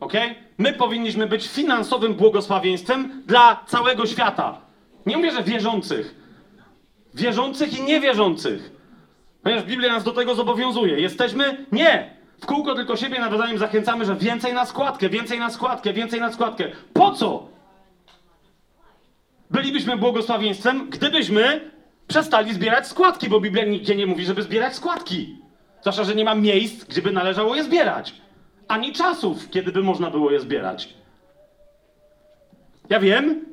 A: Ok? My powinniśmy być finansowym błogosławieństwem dla całego świata. Nie mówię, że wierzących. Wierzących i niewierzących. Ponieważ Biblia nas do tego zobowiązuje. Jesteśmy? Nie. W kółko tylko siebie nawzajem zachęcamy, że więcej na składkę, więcej na składkę, więcej na składkę. Po co? Bylibyśmy błogosławieństwem, gdybyśmy przestali zbierać składki, bo Biblia nigdzie nie mówi, żeby zbierać składki. Zwłaszcza, że nie ma miejsc, gdzie by należało je zbierać. Ani czasów, kiedy by można było je zbierać. Ja wiem,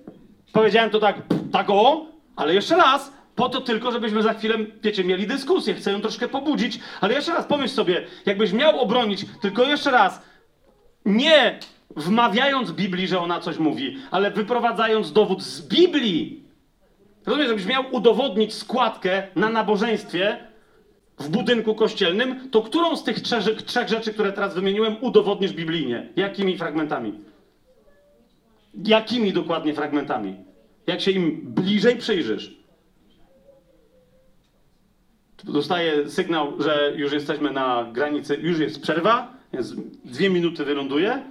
A: powiedziałem to tak, tak o, ale jeszcze raz, po to tylko, żebyśmy za chwilę, wiecie, mieli dyskusję, chcę ją troszkę pobudzić, ale jeszcze raz pomyśl sobie, jakbyś miał obronić, tylko jeszcze raz, nie wmawiając Biblii, że ona coś mówi, ale wyprowadzając dowód z Biblii. Rozumiesz, żebyś miał udowodnić składkę na nabożeństwie w budynku kościelnym, to którą z tych trzech, trzech rzeczy, które teraz wymieniłem, udowodnisz biblijnie? Jakimi fragmentami? Jakimi dokładnie fragmentami? Jak się im bliżej przyjrzysz? Dostaję sygnał, że już jesteśmy na granicy, już jest przerwa, więc dwie minuty wyląduje.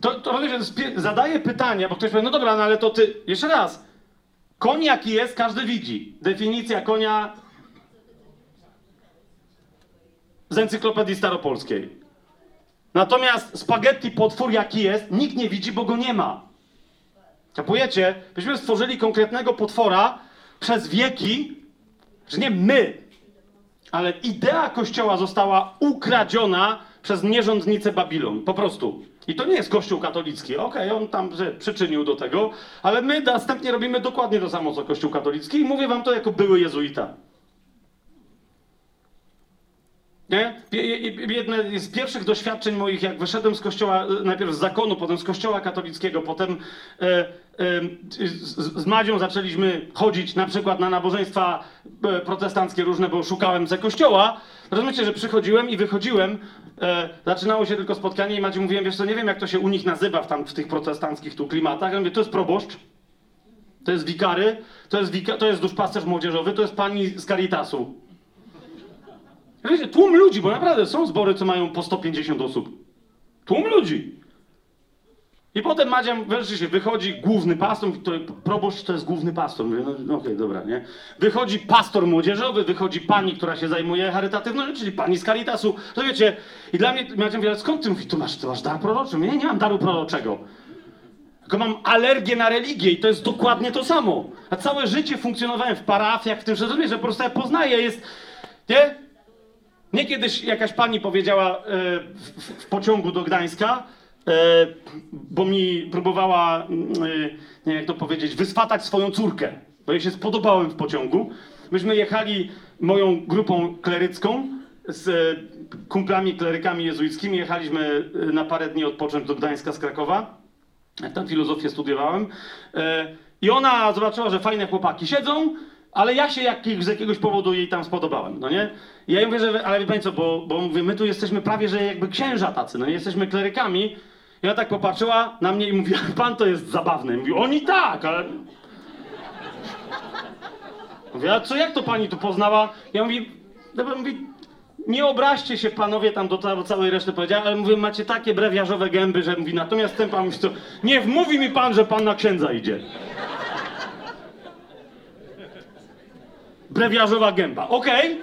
A: To, to zadaję pytania, bo ktoś powie, no dobra, no ale to ty, jeszcze raz, koń jaki jest, każdy widzi. Definicja konia z encyklopedii staropolskiej. Natomiast spaghetti potwór jaki jest, nikt nie widzi, bo go nie ma. Kapujecie? Byśmy stworzyli konkretnego potwora przez wieki, że nie my, ale idea Kościoła została ukradziona przez nierządnicę Babilon. Po prostu. I to nie jest Kościół katolicki. Okej, on tam się przyczynił do tego, ale my następnie robimy dokładnie to samo, co Kościół katolicki i mówię wam to jako były jezuita. Nie? Je- je- Jedne z pierwszych doświadczeń moich, jak wyszedłem z kościoła, e, najpierw z zakonu, potem z kościoła katolickiego, potem e, e, z, Madzią zaczęliśmy chodzić na przykład na nabożeństwa protestanckie różne, bo szukałem ze kościoła. Rozumiecie, że przychodziłem i wychodziłem, zaczynało się tylko spotkanie i Madziu mówiłem, wiesz co, nie wiem jak to się u nich nazywa w, tam, w tych protestanckich tu klimatach. Ja mówię, to jest proboszcz, to jest wikary, to jest, wika, to jest duszpasterz młodzieżowy, to jest pani z Caritasu. Tłum ludzi, bo naprawdę są zbory, co mają po 150 osób. Tłum ludzi. I potem Madzia, wreszcie się wychodzi główny pastor, to proboszcz to jest główny pastor. Mówię, no, no okej, dobra, nie? Wychodzi pastor młodzieżowy, wychodzi pani, która się zajmuje charytatywnością, czyli pani z Caritasu. To wiecie, i dla mnie Madzia mówi, skąd ty? Mówi, tu masz, ty masz dar proroczy? Nie, nie mam daru proroczego. Tylko mam alergię na religię i to jest dokładnie to samo. A całe życie funkcjonowałem w parafiach, w tym, że rozumiesz, że po prostu ja poznaję, jest, nie? Nie kiedyś jakaś pani powiedziała e, w, pociągu do Gdańska, e, bo mi próbowała, mm, e, nie wiem jak to powiedzieć, wyswatać swoją córkę, bo jej się spodobałem w pociągu. Myśmy jechali moją grupą klerycką z kumplami klerykami jezuickimi, jechaliśmy na parę dni odpocząć do Gdańska z Krakowa. Tam filozofię studiowałem. I ona zobaczyła, że fajne chłopaki siedzą, ale ja się jakich, z jakiegoś powodu jej tam spodobałem, no nie? I ja mówię, że, ale wie pani co, bo, bo mówię, my tu jesteśmy prawie, że jakby księża tacy, no nie? Jesteśmy klerykami. I ona tak popatrzyła na mnie i mówi, [LAUGHS] pan to jest zabawny. Mówi, oni tak, ale... Mówię, a co, jak to pani tu poznała? Ja mówię, dobra, mówię, nie obraźcie się panowie tam do, ca- do całej reszty powiedziałem, ale mówię, macie takie brewiarzowe gęby, że mówi, natomiast ten pan mówi, nie wmówi mi pan, że pan na księdza idzie. Brewiarzowa gęba, okej?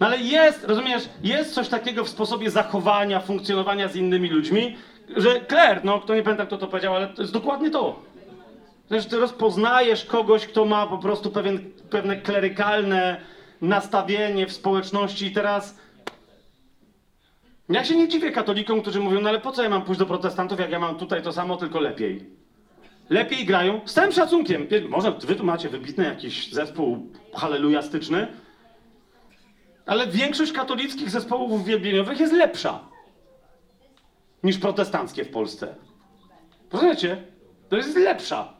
A: No ale jest, rozumiesz, jest coś takiego w sposobie zachowania, funkcjonowania z innymi ludźmi, że Kler, no kto nie pamięta kto to powiedział, ale to jest dokładnie to. Znaczy, ty rozpoznajesz kogoś, kto ma po prostu pewien, pewne klerykalne nastawienie w społeczności i teraz... Ja się nie dziwię katolikom, którzy mówią, no ale po co ja mam pójść do protestantów, jak ja mam tutaj to samo, tylko lepiej. Lepiej grają, z całym szacunkiem. Może wy tu macie wybitny jakiś zespół halelujastyczny, ale większość katolickich zespołów uwielbieniowych jest lepsza niż protestanckie w Polsce. Rozumiecie? To jest lepsza.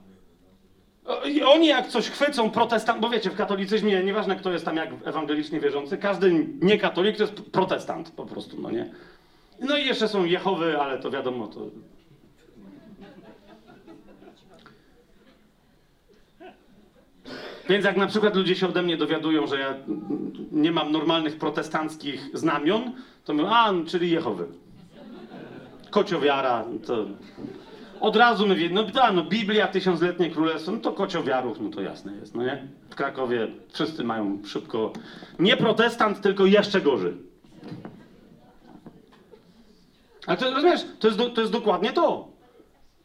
A: I oni jak coś chwycą protestant, bo wiecie, w katolicyzmie nieważne kto jest tam jak ewangelicznie wierzący, każdy niekatolik to jest protestant po prostu, no nie? No i jeszcze są Jehowy, ale to wiadomo, to... Więc jak na przykład ludzie się ode mnie dowiadują, że ja nie mam normalnych protestanckich znamion, to mówią, a, czyli Jehowy. Kociowiara, to... Od razu my wiemy, no da, no Biblia, tysiącletnie królestwo, no to kociowiarów, no to jasne jest, no nie? W Krakowie wszyscy mają szybko, nie protestant, tylko jeszcze gorzej. Ale to rozumiesz, to jest, to jest dokładnie to.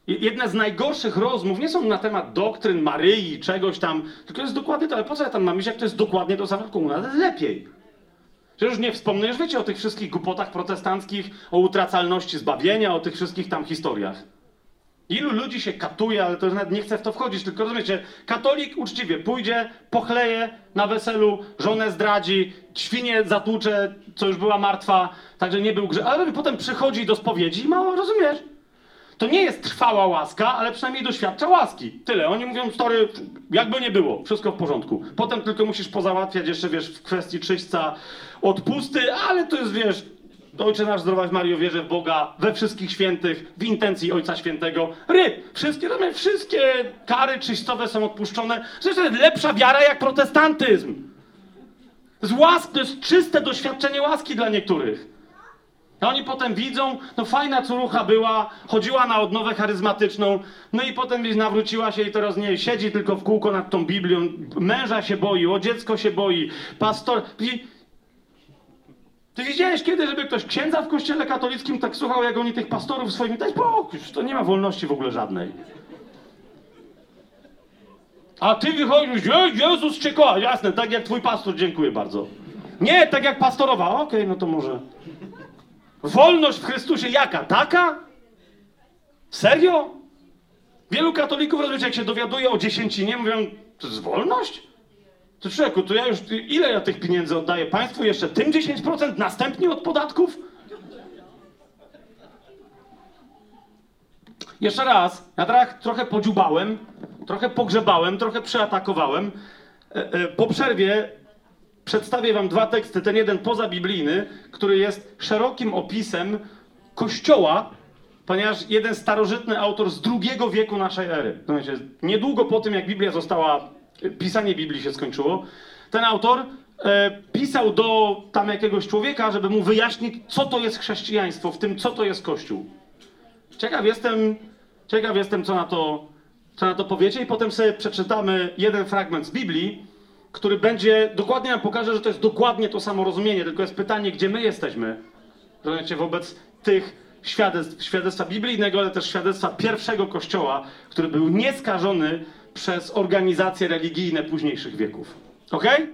A: Je- Jedne z najgorszych rozmów nie są na temat doktryn Maryi, czegoś tam, tylko jest dokładnie to. Ale po co ja tam mam iść, jak to jest dokładnie to samo jak u nas? Lepiej. Że już nie wspomnę, już wiecie o tych wszystkich głupotach protestanckich, o utracalności zbawienia, o tych wszystkich tam historiach. Ilu ludzi się katuje, ale to już nawet nie chcę w to wchodzić, tylko rozumiecie, katolik uczciwie pójdzie, pochleje na weselu, żonę zdradzi, świnię zatłucze, co już była martwa, także nie był grzech, ale potem przychodzi do spowiedzi i mało, rozumiesz? To nie jest trwała łaska, ale przynajmniej doświadcza łaski. Tyle. Oni mówią, story, jakby nie było, wszystko w porządku. Potem tylko musisz pozałatwiać jeszcze, wiesz, w kwestii czyśćca odpusty, ale to jest, wiesz, Ojcze nasz, zdrowaś Mario, wierzę w Boga, we wszystkich świętych, w intencji Ojca Świętego. Ryb, wszystkie, rozumiesz, wszystkie kary czyścowe są odpuszczone. Zresztą jest lepsza wiara jak protestantyzm. Jest łask, to jest czyste doświadczenie łaski dla niektórych. A oni potem widzą, no fajna córucha była, chodziła na odnowę charyzmatyczną, no i potem gdzieś nawróciła się i teraz nie, siedzi tylko w kółko nad tą Biblią, męża się boi, o dziecko się boi, pastor... Ty widziałeś kiedy, żeby ktoś księdza w kościele katolickim tak słuchał, jak oni tych pastorów swoimi... Daj spokój, to nie ma wolności w ogóle żadnej. A ty wychodzisz, "Je- Jezus cię kocha, jasne, tak jak twój pastor, dziękuję bardzo. Nie, tak jak pastorowa, okej, no to może... Wolność w Chrystusie jaka? Taka? Serio? Wielu katolików, rozumiecie, jak się dowiaduje o dziesięcinie, mówią, to jest wolność? To człowieku, to ja już, ile ja tych pieniędzy oddaję państwu? Jeszcze tym 10%? Następnie od podatków? Jeszcze raz, ja tak trochę podziubałem, trochę pogrzebałem, trochę przeatakowałem. E, e, Po przerwie przedstawię wam dwa teksty. Ten jeden pozabiblijny, który jest szerokim opisem kościoła, ponieważ jeden starożytny autor z II wieku naszej ery, znaczy niedługo po tym, jak Biblia została, pisanie Biblii się skończyło, ten autor e, pisał do tam jakiegoś człowieka, żeby mu wyjaśnić, co to jest chrześcijaństwo, w tym, co to jest Kościół. Ciekaw jestem, ciekaw jestem, co na to, co na to powiecie, i potem sobie przeczytamy jeden fragment z Biblii, który będzie dokładnie nam pokaże, że to jest dokładnie to samo rozumienie, tylko jest pytanie, gdzie my jesteśmy, rozumiecie, wobec tych świadectw, świadectwa biblijnego, ale też świadectwa pierwszego kościoła, który był nieskażony przez organizacje religijne późniejszych wieków. Okej?